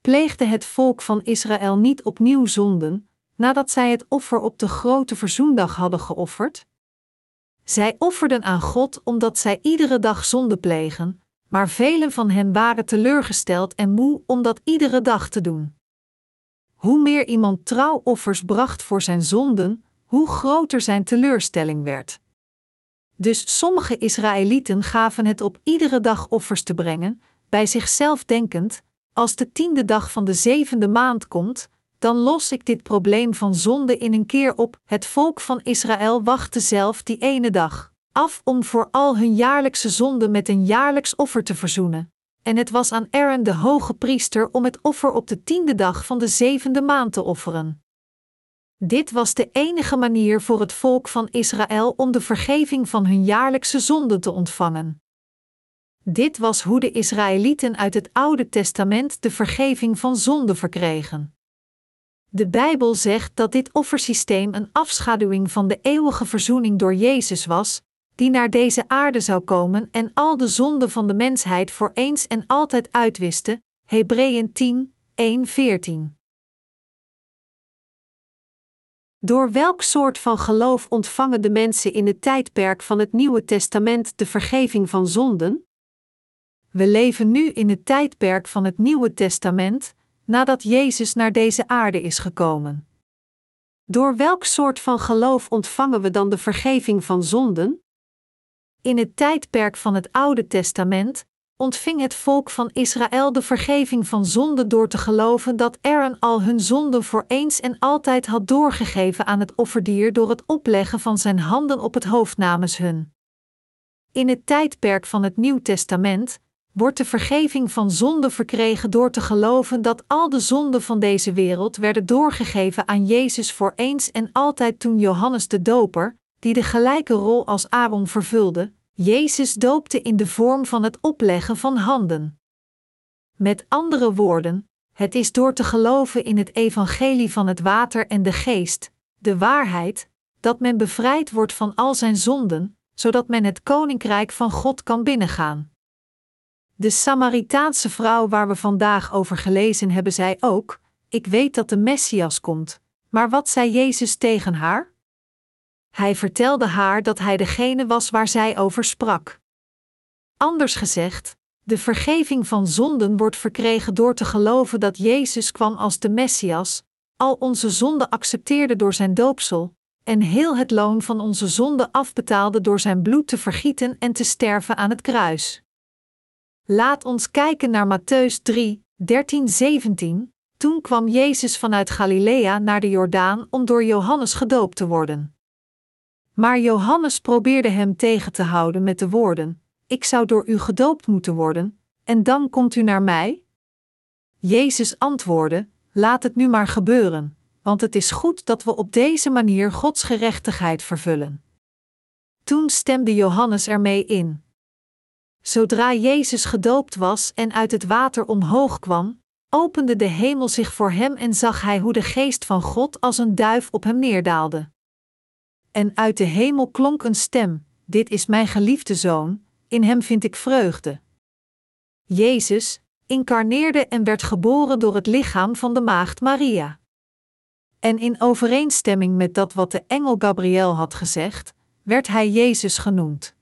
Pleegde het volk van Israël niet opnieuw zonden, nadat zij het offer op de grote verzoendag hadden geofferd? Zij offerden aan God omdat zij iedere dag zonde plegen, maar velen van hen waren teleurgesteld en moe om dat iedere dag te doen. Hoe meer iemand trouw offers bracht voor zijn zonden, hoe groter zijn teleurstelling werd. Dus sommige Israëlieten gaven het op iedere dag offers te brengen, bij zichzelf denkend: als de tiende dag van de zevende maand komt, dan los ik dit probleem van zonde in een keer op. Het volk van Israël wachtte zelf die ene dag af om voor al hun jaarlijkse zonden met een jaarlijks offer te verzoenen. En het was aan Aaron de hoge priester om het offer op de tiende dag van de zevende maand te offeren. Dit was de enige manier voor het volk van Israël om de vergeving van hun jaarlijkse zonden te ontvangen. Dit was hoe de Israëlieten uit het Oude Testament de vergeving van zonde verkregen. De Bijbel zegt dat dit offersysteem een afschaduwing van de eeuwige verzoening door Jezus was, die naar deze aarde zou komen en al de zonden van de mensheid voor eens en altijd uitwiste. Hebreeën 10, 1, 14. Door welk soort van geloof ontvangen de mensen in het tijdperk van het Nieuwe Testament de vergeving van zonden? We leven nu in het tijdperk van het Nieuwe Testament, nadat Jezus naar deze aarde is gekomen. Door welk soort van geloof ontvangen we dan de vergeving van zonden? In het tijdperk van het Oude Testament ontving het volk van Israël de vergeving van zonde door te geloven dat Aaron al hun zonden voor eens en altijd had doorgegeven aan het offerdier door het opleggen van zijn handen op het hoofd namens hun. In het tijdperk van het Nieuw Testament wordt de vergeving van zonde verkregen door te geloven dat al de zonden van deze wereld werden doorgegeven aan Jezus voor eens en altijd toen Johannes de Doper, die de gelijke rol als Aaron vervulde, Jezus doopte in de vorm van het opleggen van handen. Met andere woorden, het is door te geloven in het evangelie van het water en de geest, de waarheid, dat men bevrijd wordt van al zijn zonden, zodat men het koninkrijk van God kan binnengaan. De Samaritaanse vrouw waar we vandaag over gelezen hebben, zei ook: Ik weet dat de Messias komt. Maar wat zei Jezus tegen haar? Hij vertelde haar dat hij degene was waar zij over sprak. Anders gezegd, de vergeving van zonden wordt verkregen door te geloven dat Jezus kwam als de Messias, al onze zonden accepteerde door zijn doopsel, en heel het loon van onze zonde afbetaalde door zijn bloed te vergieten en te sterven aan het kruis. Laat ons kijken naar Matthäus 3, 13, 17. Toen kwam Jezus vanuit Galilea naar de Jordaan om door Johannes gedoopt te worden. Maar Johannes probeerde hem tegen te houden met de woorden: Ik zou door u gedoopt moeten worden, en dan komt u naar mij? Jezus antwoordde: Laat het nu maar gebeuren, want het is goed dat we op deze manier Gods gerechtigheid vervullen. Toen stemde Johannes ermee in. Zodra Jezus gedoopt was en uit het water omhoog kwam, opende de hemel zich voor hem en zag hij hoe de geest van God als een duif op hem neerdaalde. En uit de hemel klonk een stem: Dit is mijn geliefde zoon, in hem vind ik vreugde. Jezus incarneerde en werd geboren door het lichaam van de maagd Maria. En in overeenstemming met dat wat de engel Gabriel had gezegd, werd hij Jezus genoemd.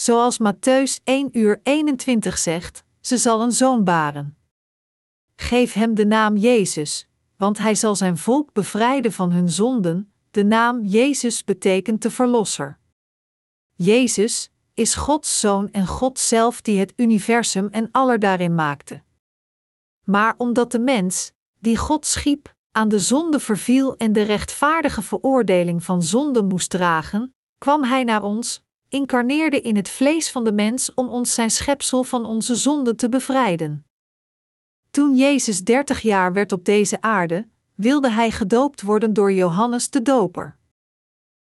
Zoals Matthäus 1 uur 21 zegt, ze zal een zoon baren. Geef hem de naam Jezus, want hij zal zijn volk bevrijden van hun zonden. De naam Jezus betekent de Verlosser. Jezus is Gods zoon en God zelf die het universum en aller daarin maakte. Maar omdat de mens, die God schiep, aan de zonde verviel en de rechtvaardige veroordeling van zonde moest dragen, kwam hij naar ons, incarneerde in het vlees van de mens om ons zijn schepsel van onze zonde te bevrijden. Toen Jezus dertig jaar werd op deze aarde, wilde hij gedoopt worden door Johannes de Doper.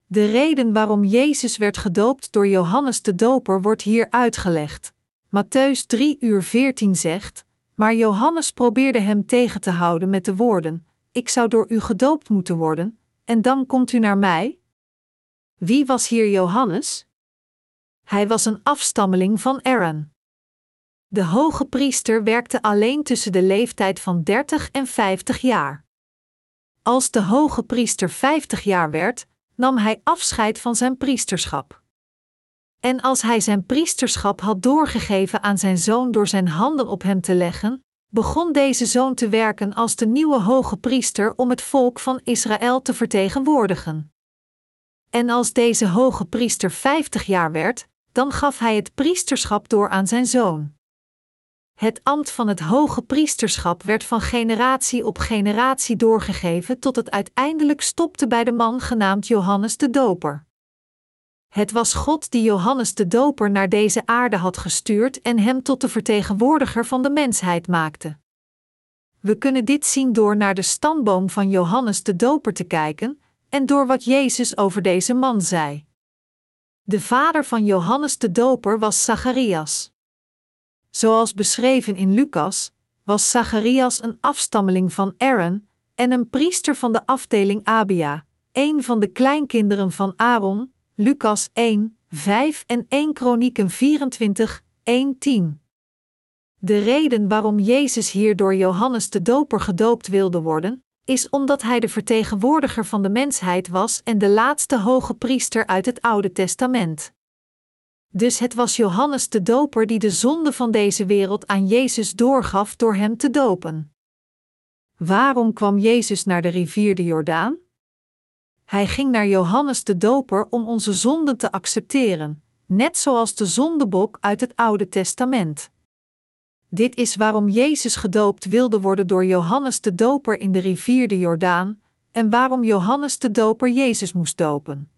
De reden waarom Jezus werd gedoopt door Johannes de Doper wordt hier uitgelegd. Matthäus 3 uur 14 zegt: Maar Johannes probeerde hem tegen te houden met de woorden: Ik zou door u gedoopt moeten worden, en dan komt u naar mij? Wie was hier Johannes? Hij was een afstammeling van Aaron. De hoge priester werkte alleen tussen de leeftijd van 30 en 50 jaar. Als de hoge priester 50 jaar werd, nam hij afscheid van zijn priesterschap. En als hij zijn priesterschap had doorgegeven aan zijn zoon door zijn handen op hem te leggen, begon deze zoon te werken als de nieuwe hoge priester om het volk van Israël te vertegenwoordigen. En als deze hoge priester 50 jaar werd, dan gaf hij het priesterschap door aan zijn zoon. Het ambt van het hoge priesterschap werd van generatie op generatie doorgegeven tot het uiteindelijk stopte bij de man genaamd Johannes de Doper. Het was God die Johannes de Doper naar deze aarde had gestuurd en hem tot de vertegenwoordiger van de mensheid maakte. We kunnen dit zien door naar de stamboom van Johannes de Doper te kijken en door wat Jezus over deze man zei. De vader van Johannes de Doper was Zacharias. Zoals beschreven in Lucas, was Zacharias een afstammeling van Aaron en een priester van de afdeling Abia, een van de kleinkinderen van Aaron, Lucas 1, 5 en 1 Kronieken 24, 1, 10. De reden waarom Jezus hier door Johannes de Doper gedoopt wilde worden, is omdat hij de vertegenwoordiger van de mensheid was en de laatste hoge priester uit het Oude Testament. Dus het was Johannes de Doper die de zonde van deze wereld aan Jezus doorgaf door hem te dopen. Waarom kwam Jezus naar de rivier de Jordaan? Hij ging naar Johannes de Doper om onze zonden te accepteren, net zoals de zondebok uit het Oude Testament. Dit is waarom Jezus gedoopt wilde worden door Johannes de Doper in de rivier de Jordaan, en waarom Johannes de Doper Jezus moest dopen.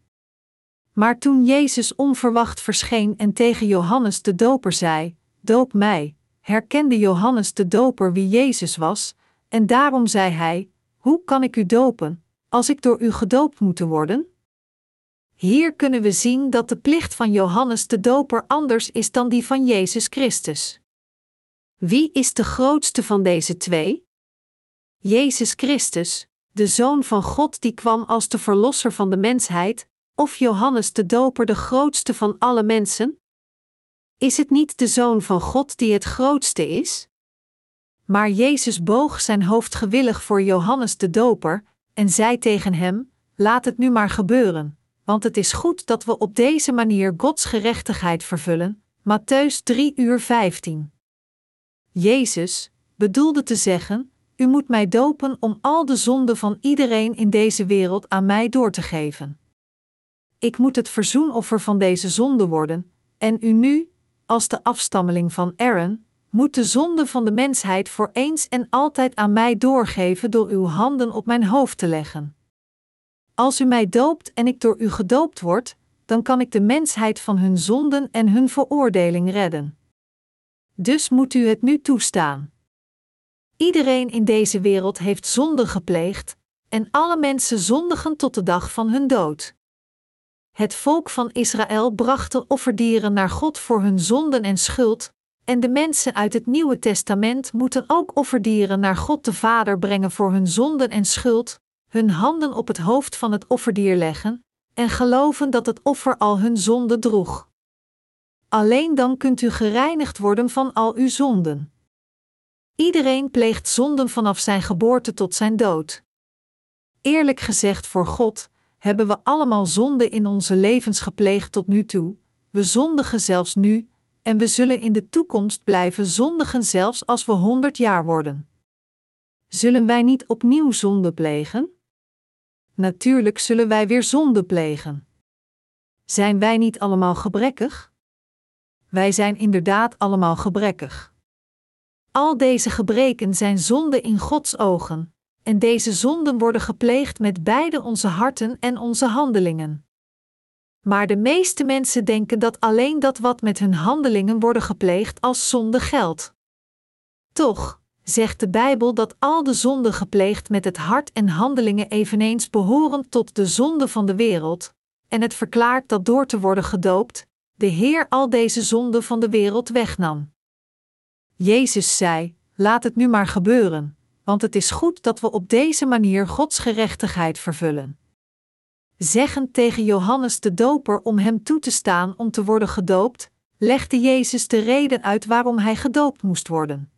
Maar toen Jezus onverwacht verscheen en tegen Johannes de Doper zei: Doop mij, herkende Johannes de Doper wie Jezus was, en daarom zei hij: Hoe kan ik u dopen, als ik door u gedoopt moet worden? Hier kunnen we zien dat de plicht van Johannes de Doper anders is dan die van Jezus Christus. Wie is de grootste van deze twee? Jezus Christus, de Zoon van God die kwam als de Verlosser van de mensheid, of Johannes de Doper de grootste van alle mensen? Is het niet de Zoon van God die het grootste is? Maar Jezus boog zijn hoofd gewillig voor Johannes de Doper en zei tegen hem: Laat het nu maar gebeuren, want het is goed dat we op deze manier Gods gerechtigheid vervullen. Matthäus 3 uur 15. Jezus bedoelde te zeggen: U moet mij dopen om al de zonden van iedereen in deze wereld aan mij door te geven ik moet het verzoenoffer van deze zonde worden, en u nu, als de afstammeling van Aaron, moet de zonde van de mensheid voor eens en altijd aan mij doorgeven door uw handen op mijn hoofd te leggen. Als u mij doopt en ik door u gedoopt word, dan kan ik de mensheid van hun zonden en hun veroordeling redden. Dus moet u het nu toestaan. Iedereen in deze wereld heeft zonde gepleegd, en alle mensen zondigen tot de dag van hun dood. Het volk van Israël bracht de offerdieren naar God voor hun zonden en schuld, en de mensen uit het Nieuwe Testament moeten ook offerdieren naar God de Vader brengen voor hun zonden en schuld, hun handen op het hoofd van het offerdier leggen en geloven dat het offer al hun zonde droeg. Alleen dan kunt u gereinigd worden van al uw zonden. Iedereen pleegt zonden vanaf zijn geboorte tot zijn dood. Eerlijk gezegd voor God, hebben we allemaal zonde in onze levens gepleegd tot nu toe, we zondigen zelfs nu, en we zullen in de toekomst blijven zondigen zelfs als we honderd jaar worden. Zullen wij niet opnieuw zonde plegen? Natuurlijk zullen wij weer zonde plegen. Zijn wij niet allemaal gebrekkig? Wij zijn inderdaad allemaal gebrekkig. Al deze gebreken zijn zonden in Gods ogen, en deze zonden worden gepleegd met beide onze harten en onze handelingen. Maar de meeste mensen denken dat alleen dat wat met hun handelingen worden gepleegd als zonde geldt. Toch zegt de Bijbel dat al de zonden gepleegd met het hart en handelingen eveneens behoren tot de zonde van de wereld, en het verklaart dat door te worden gedoopt, de Heer al deze zonden van de wereld wegnam. Jezus zei: Laat het nu maar gebeuren, want het is goed dat we op deze manier Gods gerechtigheid vervullen. Zeggend tegen Johannes de Doper om hem toe te staan om te worden gedoopt, legde Jezus de reden uit waarom hij gedoopt moest worden.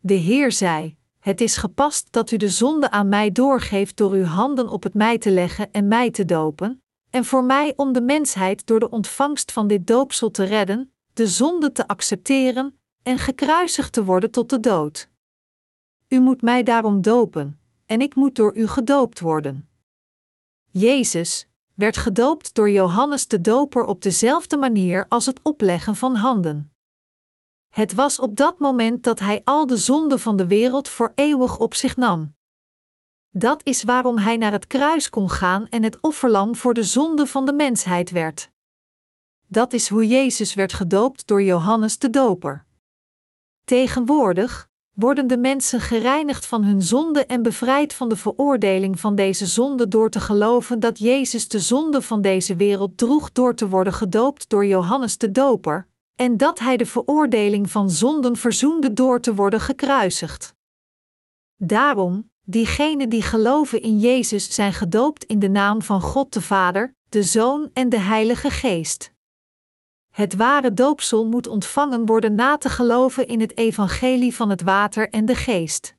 De Heer zei: Het is gepast dat u de zonde aan mij doorgeeft door uw handen op het mij te leggen en mij te dopen, en voor mij om de mensheid door de ontvangst van dit doopsel te redden, de zonde te accepteren en gekruisigd te worden tot de dood. U moet mij daarom dopen, en ik moet door u gedoopt worden. Jezus werd gedoopt door Johannes de Doper op dezelfde manier als het opleggen van handen. Het was op dat moment dat hij al de zonden van de wereld voor eeuwig op zich nam. Dat is waarom hij naar het kruis kon gaan en het offerlam voor de zonde van de mensheid werd. Dat is hoe Jezus werd gedoopt door Johannes de Doper. Tegenwoordig worden de mensen gereinigd van hun zonde en bevrijd van de veroordeling van deze zonde door te geloven dat Jezus de zonde van deze wereld droeg door te worden gedoopt door Johannes de Doper, en dat hij de veroordeling van zonden verzoende door te worden gekruisigd. Daarom, diegenen die geloven in Jezus zijn gedoopt in de naam van God de Vader, de Zoon en de Heilige Geest. Het ware doopsel moet ontvangen worden na te geloven in het evangelie van het water en de geest.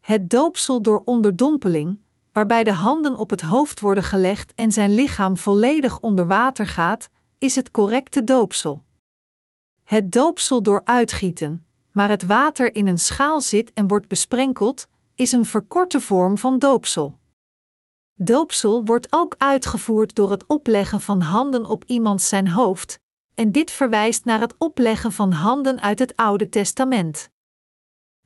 Het doopsel door onderdompeling, waarbij de handen op het hoofd worden gelegd en zijn lichaam volledig onder water gaat, is het correcte doopsel. Het doopsel door uitgieten, maar het water in een schaal zit en wordt besprenkeld, is een verkorte vorm van doopsel. Doopsel wordt ook uitgevoerd door het opleggen van handen op iemand zijn hoofd, en dit verwijst naar het opleggen van handen uit het Oude Testament.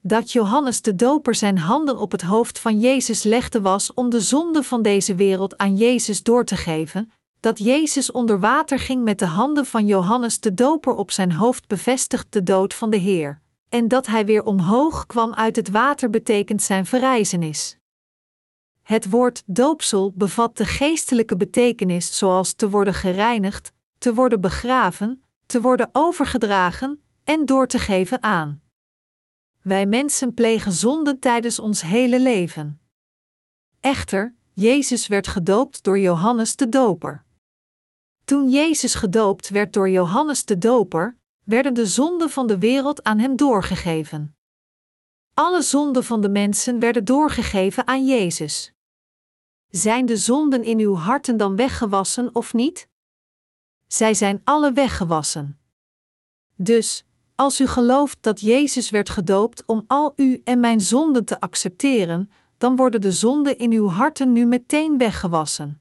Dat Johannes de Doper zijn handen op het hoofd van Jezus legde was om de zonde van deze wereld aan Jezus door te geven, dat Jezus onder water ging met de handen van Johannes de Doper op zijn hoofd bevestigt de dood van de Heer, en dat hij weer omhoog kwam uit het water betekent zijn verrijzenis. Het woord doopsel bevat de geestelijke betekenis zoals te worden gereinigd, te worden begraven, te worden overgedragen en door te geven aan. Wij mensen plegen zonden tijdens ons hele leven. Echter, Jezus werd gedoopt door Johannes de Doper. Toen Jezus gedoopt werd door Johannes de Doper, werden de zonden van de wereld aan hem doorgegeven. Alle zonden van de mensen werden doorgegeven aan Jezus. Zijn de zonden in uw harten dan weggewassen of niet? Zij zijn alle weggewassen. Dus, als u gelooft dat Jezus werd gedoopt om al u en mijn zonden te accepteren, dan worden de zonden in uw harten nu meteen weggewassen.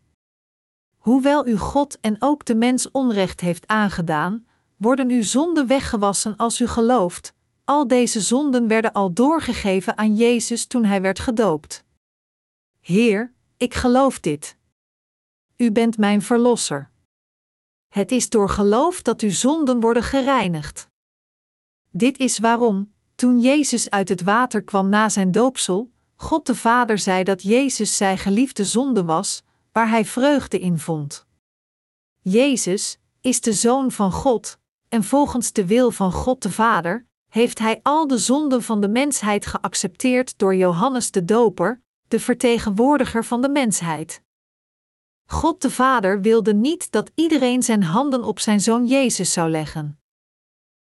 Hoewel u God en ook de mens onrecht heeft aangedaan, worden uw zonden weggewassen als u gelooft. Al deze zonden werden al doorgegeven aan Jezus toen hij werd gedoopt. Heer, ik geloof dit. U bent mijn verlosser. Het is door geloof dat uw zonden worden gereinigd. Dit is waarom, toen Jezus uit het water kwam na zijn doopsel, God de Vader zei dat Jezus zijn geliefde zonde was, waar hij vreugde in vond. Jezus is de Zoon van God, en volgens de wil van God de Vader heeft hij al de zonden van de mensheid geaccepteerd door Johannes de Doper, de vertegenwoordiger van de mensheid. God de Vader wilde niet dat iedereen zijn handen op zijn zoon Jezus zou leggen.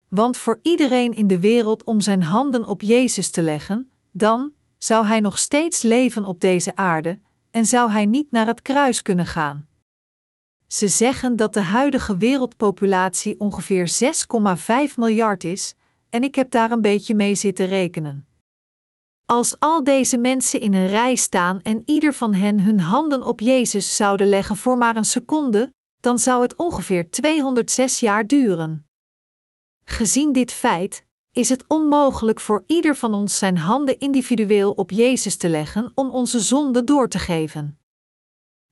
Want voor iedereen in de wereld om zijn handen op Jezus te leggen, dan, zou hij nog steeds leven op deze aarde en zou hij niet naar het kruis kunnen gaan. Ze zeggen dat de huidige wereldpopulatie ongeveer 6,5 miljard is, en ik heb daar een beetje mee zitten rekenen. Als al deze mensen in een rij staan en ieder van hen hun handen op Jezus zouden leggen voor maar een seconde, dan zou het ongeveer 206 jaar duren. Gezien dit feit, is het onmogelijk voor ieder van ons zijn handen individueel op Jezus te leggen om onze zonde door te geven.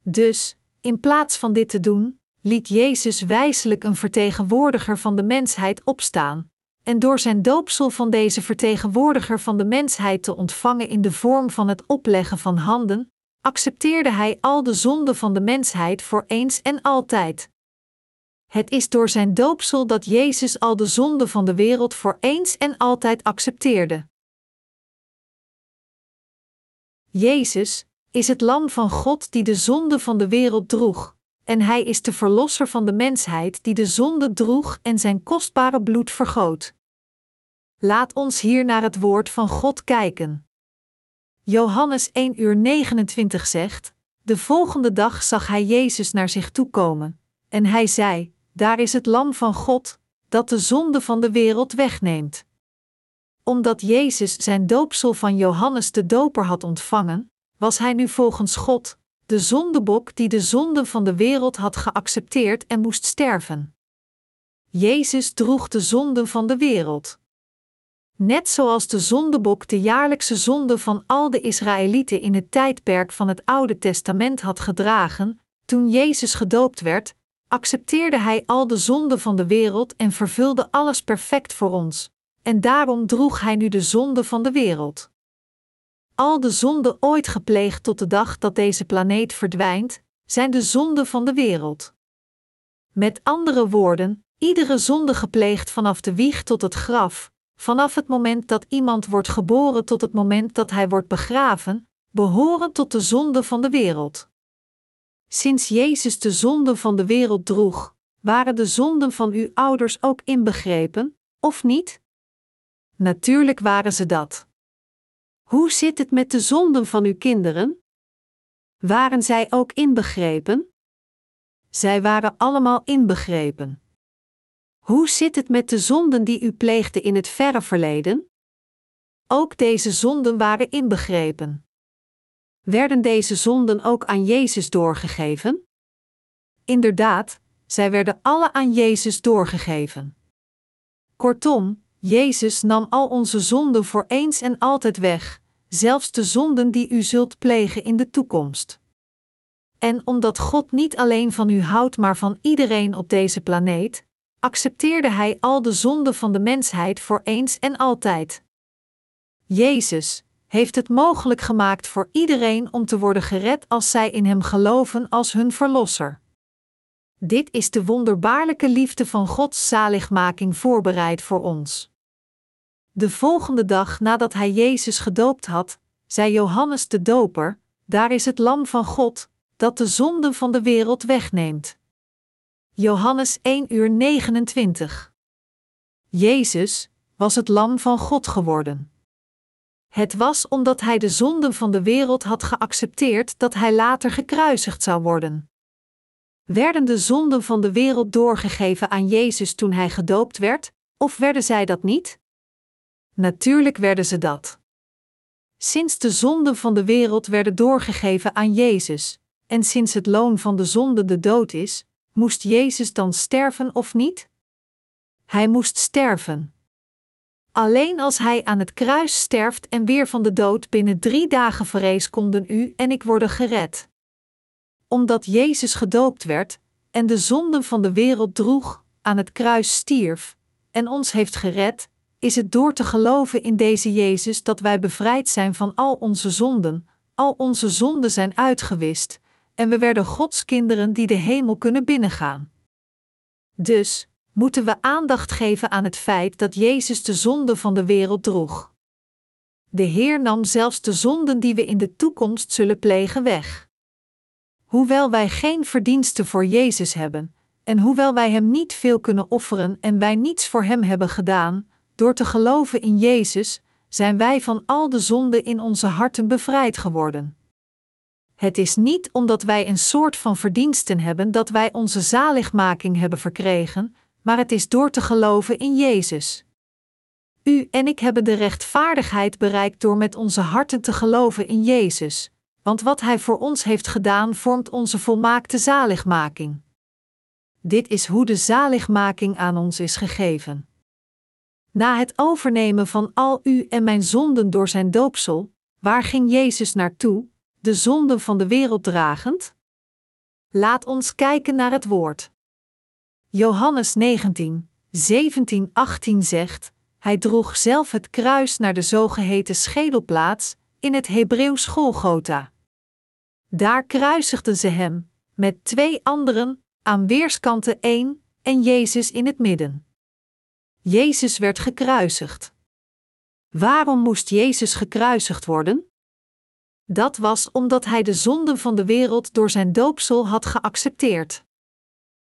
Dus, in plaats van dit te doen, liet Jezus wijselijk een vertegenwoordiger van de mensheid opstaan, en door zijn doopsel van deze vertegenwoordiger van de mensheid te ontvangen in de vorm van het opleggen van handen, accepteerde hij al de zonden van de mensheid voor eens en altijd. Het is door zijn doopsel dat Jezus al de zonden van de wereld voor eens en altijd accepteerde. Jezus is het Lam van God die de zonde van de wereld droeg, en Hij is de Verlosser van de mensheid die de zonde droeg en zijn kostbare bloed vergoot. Laat ons hier naar het woord van God kijken. Johannes 1 uur 29 zegt: De volgende dag zag hij Jezus naar zich toe komen, en hij zei: Daar is het Lam van God, dat de zonde van de wereld wegneemt. Omdat Jezus zijn doopsel van Johannes de Doper had ontvangen, was hij nu volgens God, de zondebok die de zonde van de wereld had geaccepteerd en moest sterven. Jezus droeg de zonde van de wereld. Net zoals de zondebok de jaarlijkse zonde van al de Israëlieten in het tijdperk van het Oude Testament had gedragen, toen Jezus gedoopt werd, accepteerde hij al de zonde van de wereld en vervulde alles perfect voor ons, en daarom droeg hij nu de zonde van de wereld. Al de zonden ooit gepleegd tot de dag dat deze planeet verdwijnt, zijn de zonden van de wereld. Met andere woorden, iedere zonde gepleegd vanaf de wieg tot het graf, vanaf het moment dat iemand wordt geboren tot het moment dat hij wordt begraven, behoren tot de zonde van de wereld. Sinds Jezus de zonde van de wereld droeg, waren de zonden van uw ouders ook inbegrepen, of niet? Natuurlijk waren ze dat. Hoe zit het met de zonden van uw kinderen? Waren zij ook inbegrepen? Zij waren allemaal inbegrepen. Hoe zit het met de zonden die u pleegde in het verre verleden? Ook deze zonden waren inbegrepen. Werden deze zonden ook aan Jezus doorgegeven? Inderdaad, zij werden alle aan Jezus doorgegeven. Kortom, Jezus nam al onze zonden voor eens en altijd weg, zelfs de zonden die u zult plegen in de toekomst. En omdat God niet alleen van u houdt, maar van iedereen op deze planeet, accepteerde Hij al de zonden van de mensheid voor eens en altijd. Jezus heeft het mogelijk gemaakt voor iedereen om te worden gered als zij in Hem geloven als hun Verlosser. Dit is de wonderbaarlijke liefde van Gods zaligmaking voorbereid voor ons. De volgende dag nadat hij Jezus gedoopt had, zei Johannes de Doper: Daar is het Lam van God, dat de zonden van de wereld wegneemt. Johannes 1 uur 29. Jezus was het Lam van God geworden. Het was omdat hij de zonden van de wereld had geaccepteerd dat hij later gekruisigd zou worden. Werden de zonden van de wereld doorgegeven aan Jezus toen hij gedoopt werd, of werden zij dat niet? Natuurlijk werden ze dat. Sinds de zonden van de wereld werden doorgegeven aan Jezus, en sinds het loon van de zonde de dood is, moest Jezus dan sterven of niet? Hij moest sterven. Alleen als hij aan het kruis sterft en weer van de dood binnen drie dagen vrees, konden u en ik worden gered. Omdat Jezus gedoopt werd en de zonden van de wereld droeg, aan het kruis stierf en ons heeft gered, is het door te geloven in deze Jezus dat wij bevrijd zijn van al onze zonden, al onze zonden zijn uitgewist, en we werden Gods kinderen die de hemel kunnen binnengaan. Dus moeten we aandacht geven aan het feit dat Jezus de zonde van de wereld droeg. De Heer nam zelfs de zonden die we in de toekomst zullen plegen weg. Hoewel wij geen verdiensten voor Jezus hebben, en hoewel wij Hem niet veel kunnen offeren en wij niets voor Hem hebben gedaan, door te geloven in Jezus, zijn wij van al de zonden in onze harten bevrijd geworden. Het is niet omdat wij een soort van verdiensten hebben dat wij onze zaligmaking hebben verkregen, maar het is door te geloven in Jezus. U en ik hebben de rechtvaardigheid bereikt door met onze harten te geloven in Jezus, want wat Hij voor ons heeft gedaan vormt onze volmaakte zaligmaking. Dit is hoe de zaligmaking aan ons is gegeven. Na het overnemen van al u en mijn zonden door zijn doopsel, waar ging Jezus naartoe, de zonden van de wereld dragend? Laat ons kijken naar het woord. Johannes 19, 17, 18 zegt: Hij droeg zelf het kruis naar de zogeheten schedelplaats, in het Hebreeuws Golgotha. Daar kruisigden ze hem, met twee anderen, aan weerskanten één, en Jezus in het midden. Jezus werd gekruisigd. Waarom moest Jezus gekruisigd worden? Dat was omdat hij de zonden van de wereld door zijn doopsel had geaccepteerd.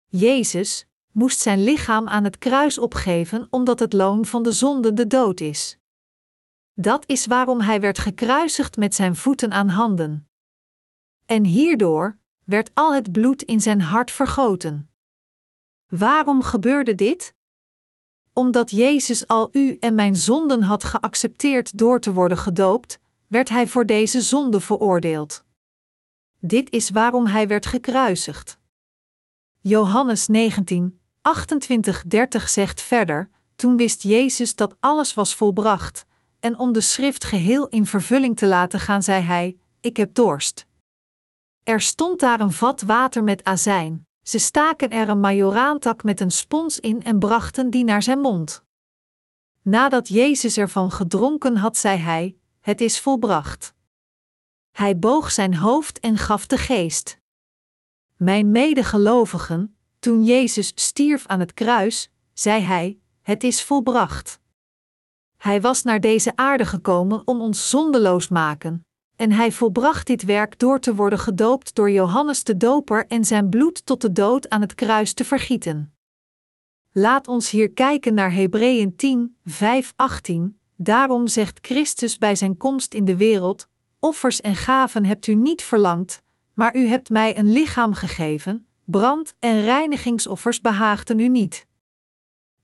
Jezus moest zijn lichaam aan het kruis opgeven omdat het loon van de zonde de dood is. Dat is waarom hij werd gekruisigd met zijn voeten aan handen. En hierdoor werd al het bloed in zijn hart vergoten. Waarom gebeurde dit? Omdat Jezus al u en mijn zonden had geaccepteerd door te worden gedoopt, werd hij voor deze zonde veroordeeld. Dit is waarom hij werd gekruisigd. Johannes 19, 28, 30 zegt verder: Toen wist Jezus dat alles was volbracht, en om de schrift geheel in vervulling te laten gaan, zei hij: Ik heb dorst. Er stond daar een vat water met azijn. Ze staken er een majoraantak met een spons in en brachten die naar zijn mond. Nadat Jezus ervan gedronken had, zei hij: Het is volbracht. Hij boog zijn hoofd en gaf de geest. Mijn medegelovigen, toen Jezus stierf aan het kruis, zei hij: Het is volbracht. Hij was naar deze aarde gekomen om ons zondeloos maken, en hij volbracht dit werk door te worden gedoopt door Johannes de Doper en zijn bloed tot de dood aan het kruis te vergieten. Laat ons hier kijken naar Hebreeën 10, 5, 18. Daarom zegt Christus bij zijn komst in de wereld: Offers en gaven hebt u niet verlangd, maar u hebt mij een lichaam gegeven, brand- en reinigingsoffers behaagden u niet.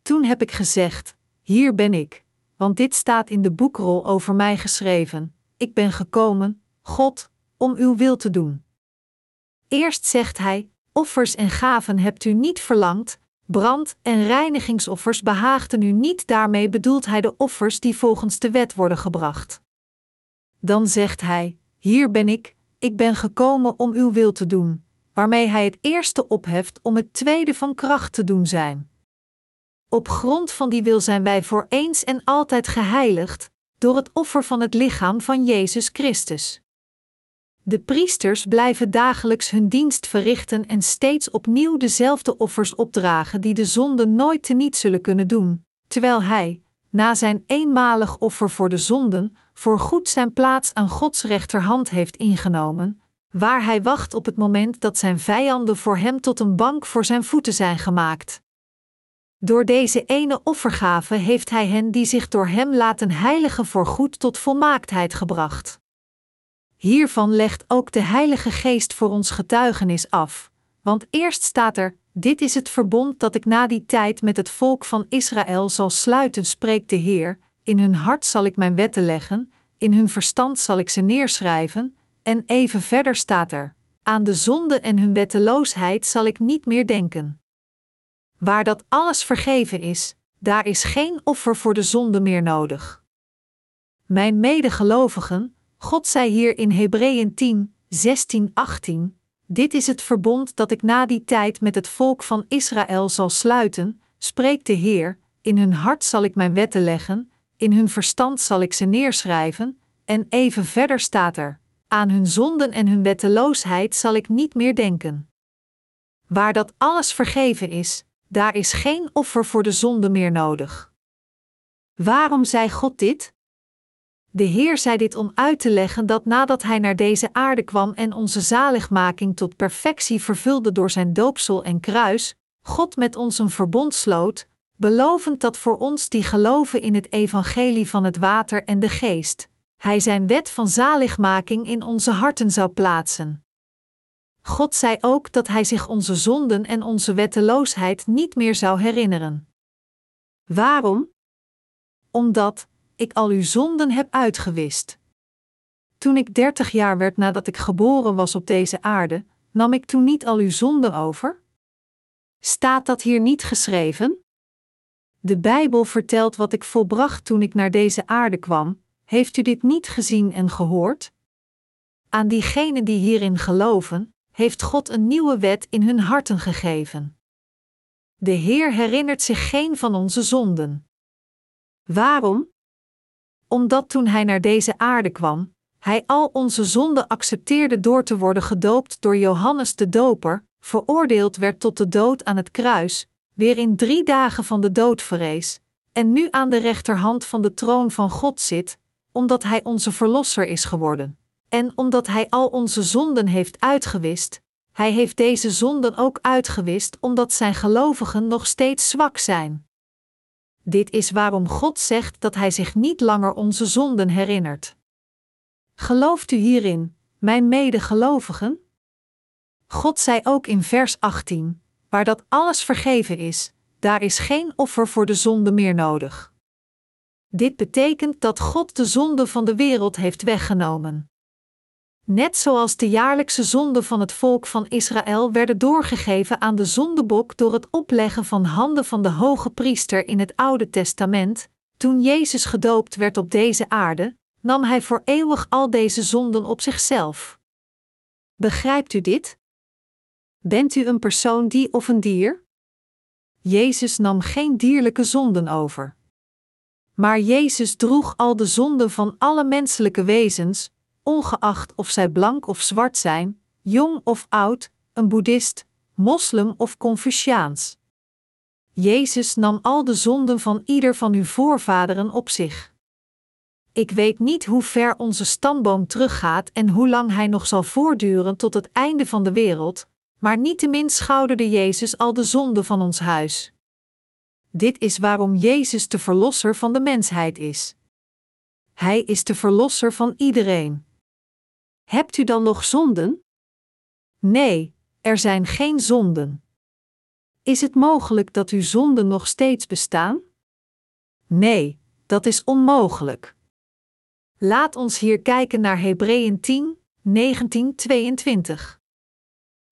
Toen heb ik gezegd: Hier ben ik, want dit staat in de boekrol over mij geschreven ik ben gekomen, God, om uw wil te doen. Eerst zegt hij: Offers en gaven hebt u niet verlangd, brand- en reinigingsoffers behaagden u niet, daarmee bedoelt hij de offers die volgens de wet worden gebracht. Dan zegt hij: Hier ben ik, ik ben gekomen om uw wil te doen, waarmee hij het eerste opheft om het tweede van kracht te doen zijn. Op grond van die wil zijn wij voor eens en altijd geheiligd, door het offer van het lichaam van Jezus Christus. De priesters blijven dagelijks hun dienst verrichten en steeds opnieuw dezelfde offers opdragen die de zonde nooit teniet zullen kunnen doen, terwijl hij, na zijn eenmalig offer voor de zonden, voorgoed zijn plaats aan Gods rechterhand heeft ingenomen, waar hij wacht op het moment dat zijn vijanden voor hem tot een bank voor zijn voeten zijn gemaakt. Door deze ene offergave heeft Hij hen die zich door Hem laten heiligen voor goed tot volmaaktheid gebracht. Hiervan legt ook de Heilige Geest voor ons getuigenis af, want eerst staat er: Dit is het verbond dat ik na die tijd met het volk van Israël zal sluiten, spreekt de Heer. In hun hart zal ik mijn wetten leggen, in hun verstand zal ik ze neerschrijven, en even verder staat er: Aan de zonde en hun wetteloosheid zal ik niet meer denken. Waar dat alles vergeven is, daar is geen offer voor de zonde meer nodig. Mijn medegelovigen, God zei hier in Hebreeën 10, 16, 18: Dit is het verbond dat ik na die tijd met het volk van Israël zal sluiten, spreekt de Heer, in hun hart zal ik mijn wetten leggen, in hun verstand zal ik ze neerschrijven, en even verder staat er: Aan hun zonden en hun wetteloosheid zal ik niet meer denken. Waar dat alles vergeven is, daar is geen offer voor de zonde meer nodig. Waarom zei God dit? De Heer zei dit om uit te leggen dat nadat Hij naar deze aarde kwam en onze zaligmaking tot perfectie vervulde door zijn doopsel en kruis, God met ons een verbond sloot, belovend dat voor ons die geloven in het evangelie van het water en de geest, Hij zijn wet van zaligmaking in onze harten zou plaatsen. God zei ook dat Hij zich onze zonden en onze wetteloosheid niet meer zou herinneren. Waarom? Omdat ik al uw zonden heb uitgewist. Toen ik dertig jaar werd nadat ik geboren was op deze aarde, nam ik toen niet al uw zonden over? Staat dat hier niet geschreven? De Bijbel vertelt wat ik volbracht toen ik naar deze aarde kwam. Heeft u dit niet gezien en gehoord? Aan diegenen die hierin geloven, heeft God een nieuwe wet in hun harten gegeven. De Heer herinnert zich geen van onze zonden. Waarom? Omdat toen Hij naar deze aarde kwam, Hij al onze zonden accepteerde door te worden gedoopt door Johannes de Doper, veroordeeld werd tot de dood aan het kruis, weer in drie dagen van de dood verrees, en nu aan de rechterhand van de troon van God zit, omdat Hij onze Verlosser is geworden. En omdat Hij al onze zonden heeft uitgewist, Hij heeft deze zonden ook uitgewist omdat Zijn gelovigen nog steeds zwak zijn. Dit is waarom God zegt dat Hij zich niet langer onze zonden herinnert. Gelooft u hierin, mijn medegelovigen? God zei ook in vers 18: Waar dat alles vergeven is, daar is geen offer voor de zonde meer nodig. Dit betekent dat God de zonde van de wereld heeft weggenomen. Net zoals de jaarlijkse zonden van het volk van Israël werden doorgegeven aan de zondebok door het opleggen van handen van de hoge priester in het Oude Testament, toen Jezus gedoopt werd op deze aarde, nam hij voor eeuwig al deze zonden op zichzelf. Begrijpt u dit? Bent u een persoon die of een dier? Jezus nam geen dierlijke zonden over. Maar Jezus droeg al de zonden van alle menselijke wezens, ongeacht of zij blank of zwart zijn, jong of oud, een boeddhist, moslim of Confuciaans. Jezus nam al de zonden van ieder van uw voorvaderen op zich. Ik weet niet hoe ver onze stamboom teruggaat en hoe lang hij nog zal voortduren tot het einde van de wereld, maar niettemin schouderde Jezus al de zonden van ons huis. Dit is waarom Jezus de verlosser van de mensheid is. Hij is de verlosser van iedereen. Hebt u dan nog zonden? Nee, er zijn geen zonden. Is het mogelijk dat uw zonden nog steeds bestaan? Nee, dat is onmogelijk. Laat ons hier kijken naar Hebreeën 10, 19, 22.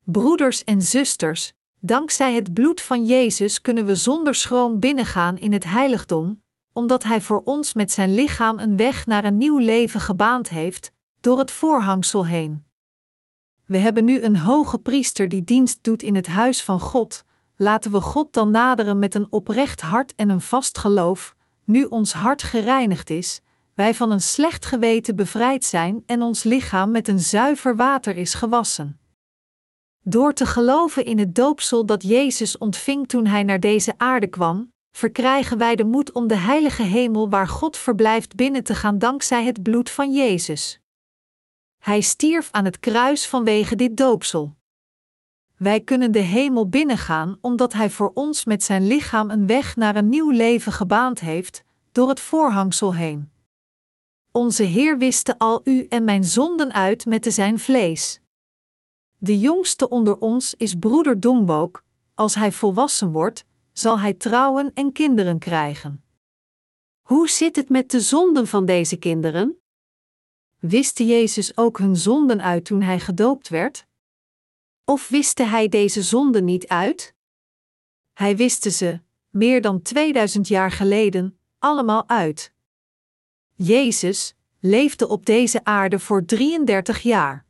Broeders en zusters, dankzij het bloed van Jezus kunnen we zonder schroom binnengaan in het heiligdom, omdat Hij voor ons met zijn lichaam een weg naar een nieuw leven gebaand heeft, door het voorhangsel heen. We hebben nu een hoge priester die dienst doet in het huis van God. Laten we God dan naderen met een oprecht hart en een vast geloof, nu ons hart gereinigd is, wij van een slecht geweten bevrijd zijn en ons lichaam met een zuiver water is gewassen. Door te geloven in het doopsel dat Jezus ontving toen hij naar deze aarde kwam, verkrijgen wij de moed om de heilige hemel waar God verblijft binnen te gaan dankzij het bloed van Jezus. Hij stierf aan het kruis vanwege dit doopsel. Wij kunnen de hemel binnengaan omdat Hij voor ons met zijn lichaam een weg naar een nieuw leven gebaand heeft, door het voorhangsel heen. Onze Heer wiste al u en mijn zonden uit met de zijn vlees. De jongste onder ons is broeder Dongbook. Als hij volwassen wordt, zal hij trouwen en kinderen krijgen. Hoe zit het met de zonden van deze kinderen? Wist Jezus ook hun zonden uit toen hij gedoopt werd? Of wiste hij deze zonden niet uit? Hij wiste ze, meer dan 2000 jaar geleden, allemaal uit. Jezus leefde op deze aarde voor 33 jaar.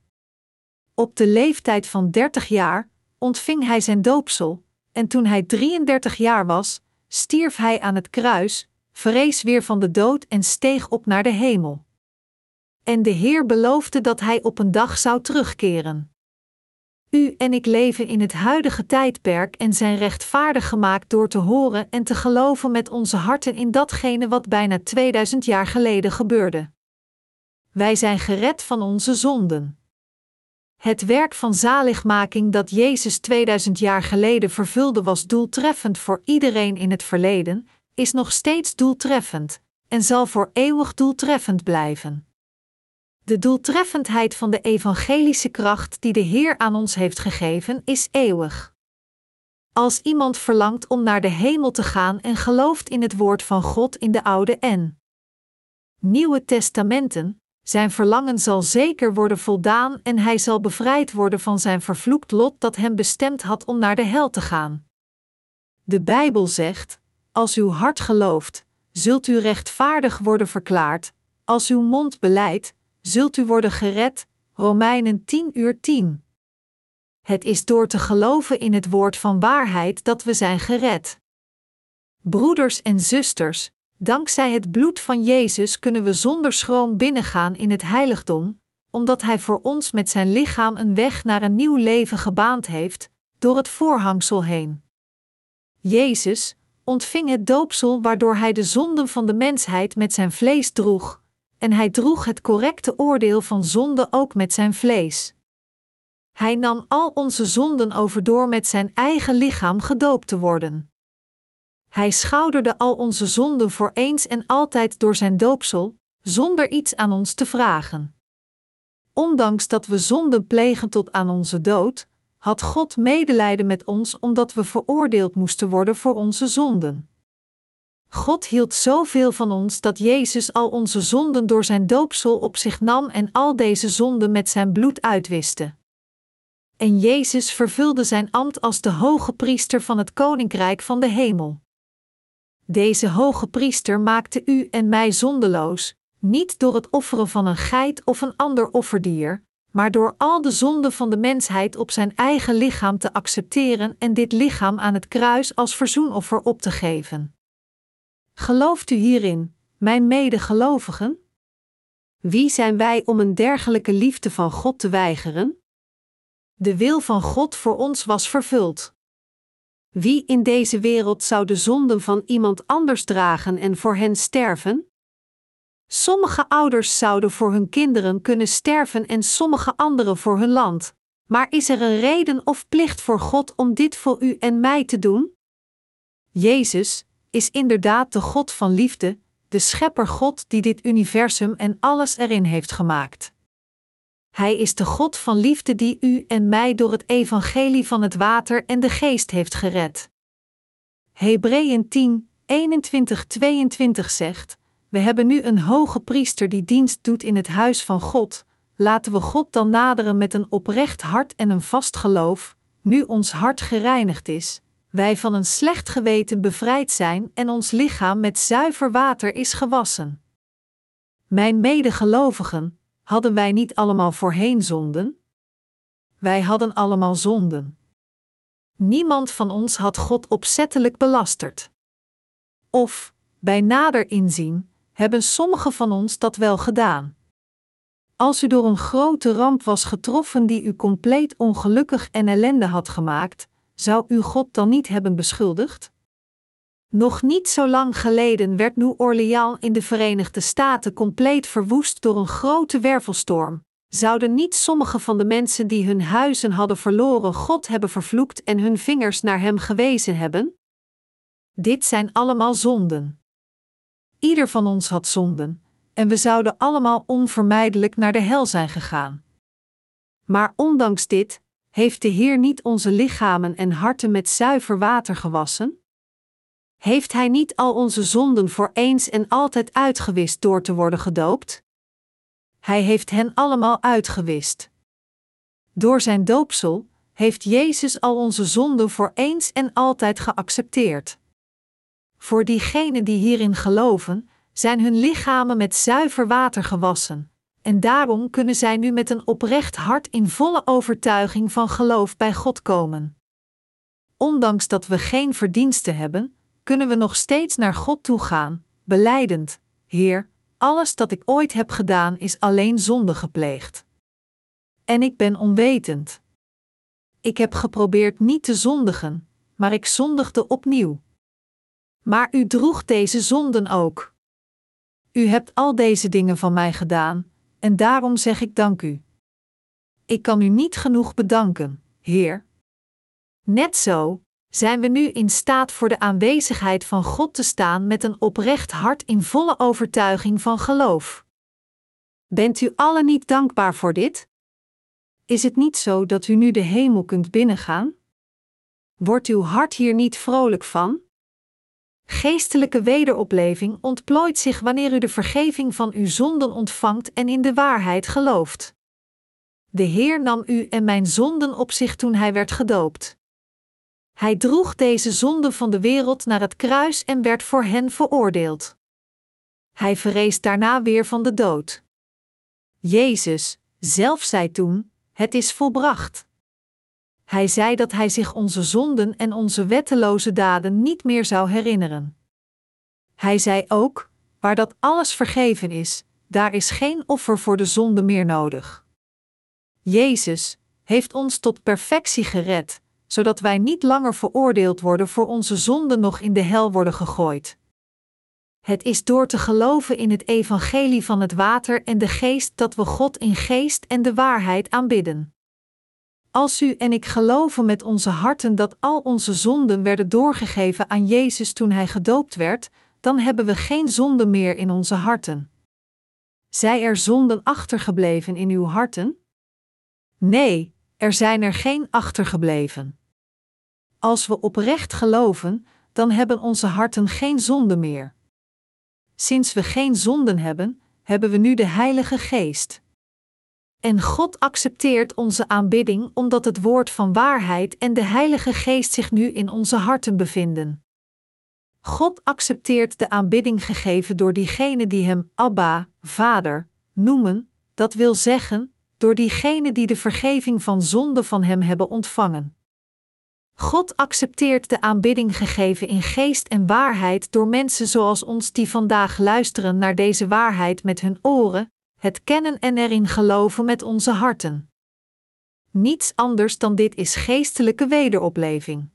Op de leeftijd van 30 jaar ontving hij zijn doopsel, en toen hij 33 jaar was, stierf hij aan het kruis, vrees weer van de dood en steeg op naar de hemel. En de Heer beloofde dat hij op een dag zou terugkeren. U en ik leven in het huidige tijdperk en zijn rechtvaardig gemaakt door te horen en te geloven met onze harten in datgene wat bijna 2000 jaar geleden gebeurde. Wij zijn gered van onze zonden. Het werk van zaligmaking dat Jezus 2000 jaar geleden vervulde was doeltreffend voor iedereen in het verleden, is nog steeds doeltreffend en zal voor eeuwig doeltreffend blijven. De doeltreffendheid van de evangelische kracht die de Heer aan ons heeft gegeven is eeuwig. Als iemand verlangt om naar de hemel te gaan en gelooft in het woord van God in de Oude en Nieuwe Testamenten, zijn verlangen zal zeker worden voldaan en hij zal bevrijd worden van zijn vervloekt lot dat hem bestemd had om naar de hel te gaan. De Bijbel zegt: Als uw hart gelooft, zult u rechtvaardig worden verklaard, als uw mond beleidt, zult u worden gered. Romeinen 10 uur 10. Het is door te geloven in het woord van waarheid dat we zijn gered. Broeders en zusters, dankzij het bloed van Jezus kunnen we zonder schroom binnengaan in het heiligdom, omdat Hij voor ons met zijn lichaam een weg naar een nieuw leven gebaand heeft, door het voorhangsel heen. Jezus ontving het doopsel waardoor Hij de zonden van de mensheid met zijn vlees droeg, en Hij droeg het correcte oordeel van zonde ook met zijn vlees. Hij nam al onze zonden over door met zijn eigen lichaam gedoopt te worden. Hij schouderde al onze zonden voor eens en altijd door zijn doopsel, zonder iets aan ons te vragen. Ondanks dat we zonden plegen tot aan onze dood, had God medelijden met ons omdat we veroordeeld moesten worden voor onze zonden. God hield zoveel van ons dat Jezus al onze zonden door zijn doopsel op zich nam en al deze zonden met zijn bloed uitwiste en Jezus vervulde zijn ambt als de hoge priester van het koninkrijk van de hemel. Deze hoge priester maakte u en mij zondeloos, niet door het offeren van een geit of een ander offerdier, maar door al de zonden van de mensheid op zijn eigen lichaam te accepteren en dit lichaam aan het kruis als verzoenoffer op te geven. Gelooft u hierin, mijn medegelovigen? Wie zijn wij om een dergelijke liefde van God te weigeren? De wil van God voor ons was vervuld. Wie in deze wereld zou de zonden van iemand anders dragen en voor hen sterven? Sommige ouders zouden voor hun kinderen kunnen sterven en sommige anderen voor hun land. Maar is er een reden of plicht voor God om dit voor u en mij te doen? Jezus is inderdaad de God van liefde, de Schepper God die dit universum en alles erin heeft gemaakt. Hij is de God van liefde die u en mij door het evangelie van het water en de geest heeft gered. Hebreeën 10, 21-22 zegt: We hebben nu een hoge priester die dienst doet in het huis van God. Laten we God dan naderen met een oprecht hart en een vast geloof, nu ons hart gereinigd is, wij van een slecht geweten bevrijd zijn en ons lichaam met zuiver water is gewassen. Mijn medegelovigen, Hadden wij niet allemaal voorheen zonden? Wij hadden allemaal zonden. Niemand van ons had God opzettelijk belasterd. Of, bij nader inzien, hebben sommige van ons dat wel gedaan. Als u door een grote ramp was getroffen die u compleet ongelukkig en ellende had gemaakt, zou u God dan niet hebben beschuldigd? Nog niet zo lang geleden werd New Orleans in de Verenigde Staten compleet verwoest door een grote wervelstorm. Zouden niet sommige van de mensen die hun huizen hadden verloren God hebben vervloekt en hun vingers naar Hem gewezen hebben? Dit zijn allemaal zonden. Ieder van ons had zonden, en we zouden allemaal onvermijdelijk naar de hel zijn gegaan. Maar ondanks dit, heeft de Heer niet onze lichamen en harten met zuiver water gewassen? Heeft Hij niet al onze zonden voor eens en altijd uitgewist door te worden gedoopt? Hij heeft hen allemaal uitgewist. Door zijn doopsel heeft Jezus al onze zonden voor eens en altijd geaccepteerd. Voor diegenen die hierin geloven, zijn hun lichamen met zuiver water gewassen, en daarom kunnen zij nu met een oprecht hart in volle overtuiging van geloof bij God komen. Ondanks dat we geen verdiensten hebben, kunnen we nog steeds naar God toe gaan, beleidend: Heer, alles dat ik ooit heb gedaan is alleen zonde gepleegd. En ik ben onwetend. Ik heb geprobeerd niet te zondigen, maar ik zondigde opnieuw. Maar u droeg deze zonden ook. U hebt al deze dingen van mij gedaan, en daarom zeg ik dank u. Ik kan u niet genoeg bedanken, Heer. Net zo zijn we nu in staat voor de aanwezigheid van God te staan met een oprecht hart in volle overtuiging van geloof. Bent u allen niet dankbaar voor dit? Is het niet zo dat u nu de hemel kunt binnengaan? Wordt uw hart hier niet vrolijk van? Geestelijke wederopleving ontplooit zich wanneer u de vergeving van uw zonden ontvangt en in de waarheid gelooft. De Heer nam u en mijn zonden op zich toen hij werd gedoopt. Hij droeg deze zonden van de wereld naar het kruis en werd voor hen veroordeeld. Hij verrees daarna weer van de dood. Jezus zelf zei toen: Het is volbracht. Hij zei dat hij zich onze zonden en onze wetteloze daden niet meer zou herinneren. Hij zei ook: Waar dat alles vergeven is, daar is geen offer voor de zonde meer nodig. Jezus heeft ons tot perfectie gered, zodat wij niet langer veroordeeld worden voor onze zonden nog in de hel worden gegooid. Het is door te geloven in het evangelie van het water en de geest dat we God in geest en de waarheid aanbidden. Als u en ik geloven met onze harten dat al onze zonden werden doorgegeven aan Jezus toen Hij gedoopt werd, dan hebben we geen zonde meer in onze harten. Zij er zonden achtergebleven in uw harten? Nee, er zijn er geen achtergebleven. Als we oprecht geloven, dan hebben onze harten geen zonde meer. Sinds we geen zonden hebben, hebben we nu de Heilige Geest. En God accepteert onze aanbidding omdat het woord van waarheid en de Heilige Geest zich nu in onze harten bevinden. God accepteert de aanbidding gegeven door diegenen die Hem Abba, Vader, noemen, dat wil zeggen, door diegenen die de vergeving van zonde van Hem hebben ontvangen. God accepteert de aanbidding gegeven in geest en waarheid door mensen zoals ons die vandaag luisteren naar deze waarheid met hun oren, het kennen en erin geloven met onze harten. Niets anders dan dit is geestelijke wederopleving.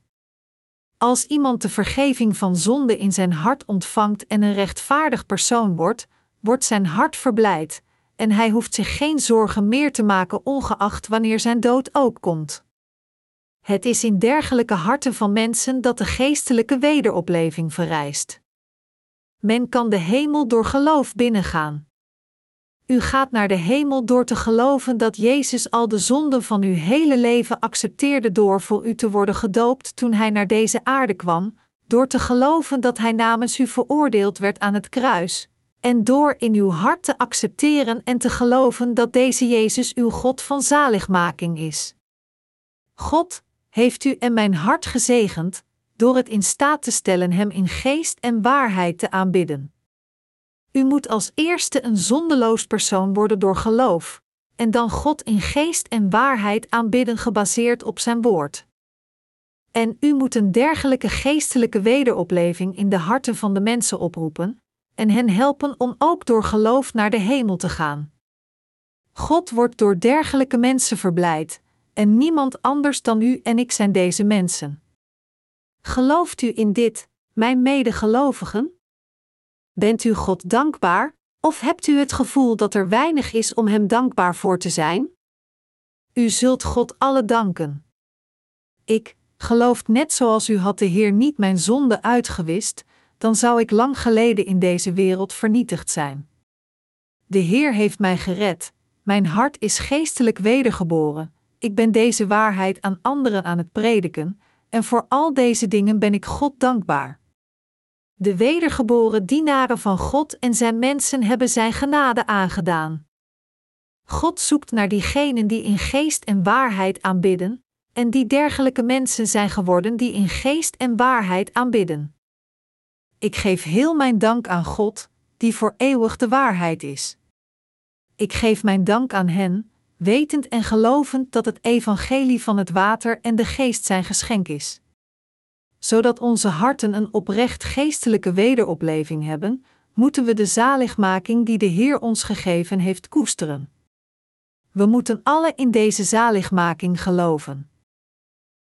Als iemand de vergeving van zonde in zijn hart ontvangt en een rechtvaardig persoon wordt, wordt zijn hart verblijd, en hij hoeft zich geen zorgen meer te maken ongeacht wanneer zijn dood ook komt. Het is in dergelijke harten van mensen dat de geestelijke wederopleving vereist. Men kan de hemel door geloof binnengaan. U gaat naar de hemel door te geloven dat Jezus al de zonden van uw hele leven accepteerde door voor u te worden gedoopt toen hij naar deze aarde kwam, door te geloven dat hij namens u veroordeeld werd aan het kruis, en door in uw hart te accepteren en te geloven dat deze Jezus uw God van zaligmaking is. God heeft u en mijn hart gezegend, door het in staat te stellen Hem in geest en waarheid te aanbidden. U moet als eerste een zondeloos persoon worden door geloof, en dan God in geest en waarheid aanbidden gebaseerd op Zijn woord. En u moet een dergelijke geestelijke wederopleving in de harten van de mensen oproepen, en hen helpen om ook door geloof naar de hemel te gaan. God wordt door dergelijke mensen verblijd, en niemand anders dan u en ik zijn deze mensen. Gelooft u in dit, mijn medegelovigen? Bent u God dankbaar, of hebt u het gevoel dat er weinig is om Hem dankbaar voor te zijn? U zult God alle danken. Ik, geloof net zoals u had de Heer niet mijn zonde uitgewist, dan zou ik lang geleden in deze wereld vernietigd zijn. De Heer heeft mij gered, mijn hart is geestelijk wedergeboren, ik ben deze waarheid aan anderen aan het prediken, en voor al deze dingen ben ik God dankbaar. De wedergeboren dienaren van God en zijn mensen hebben zijn genade aangedaan. God zoekt naar diegenen die in geest en waarheid aanbidden, en die dergelijke mensen zijn geworden die in geest en waarheid aanbidden. Ik geef heel mijn dank aan God, die voor eeuwig de waarheid is. Ik geef mijn dank aan hen, wetend en gelovend dat het evangelie van het water en de geest zijn geschenk is. Zodat onze harten een oprecht geestelijke wederopleving hebben, moeten we de zaligmaking die de Heer ons gegeven heeft koesteren. We moeten alle in deze zaligmaking geloven.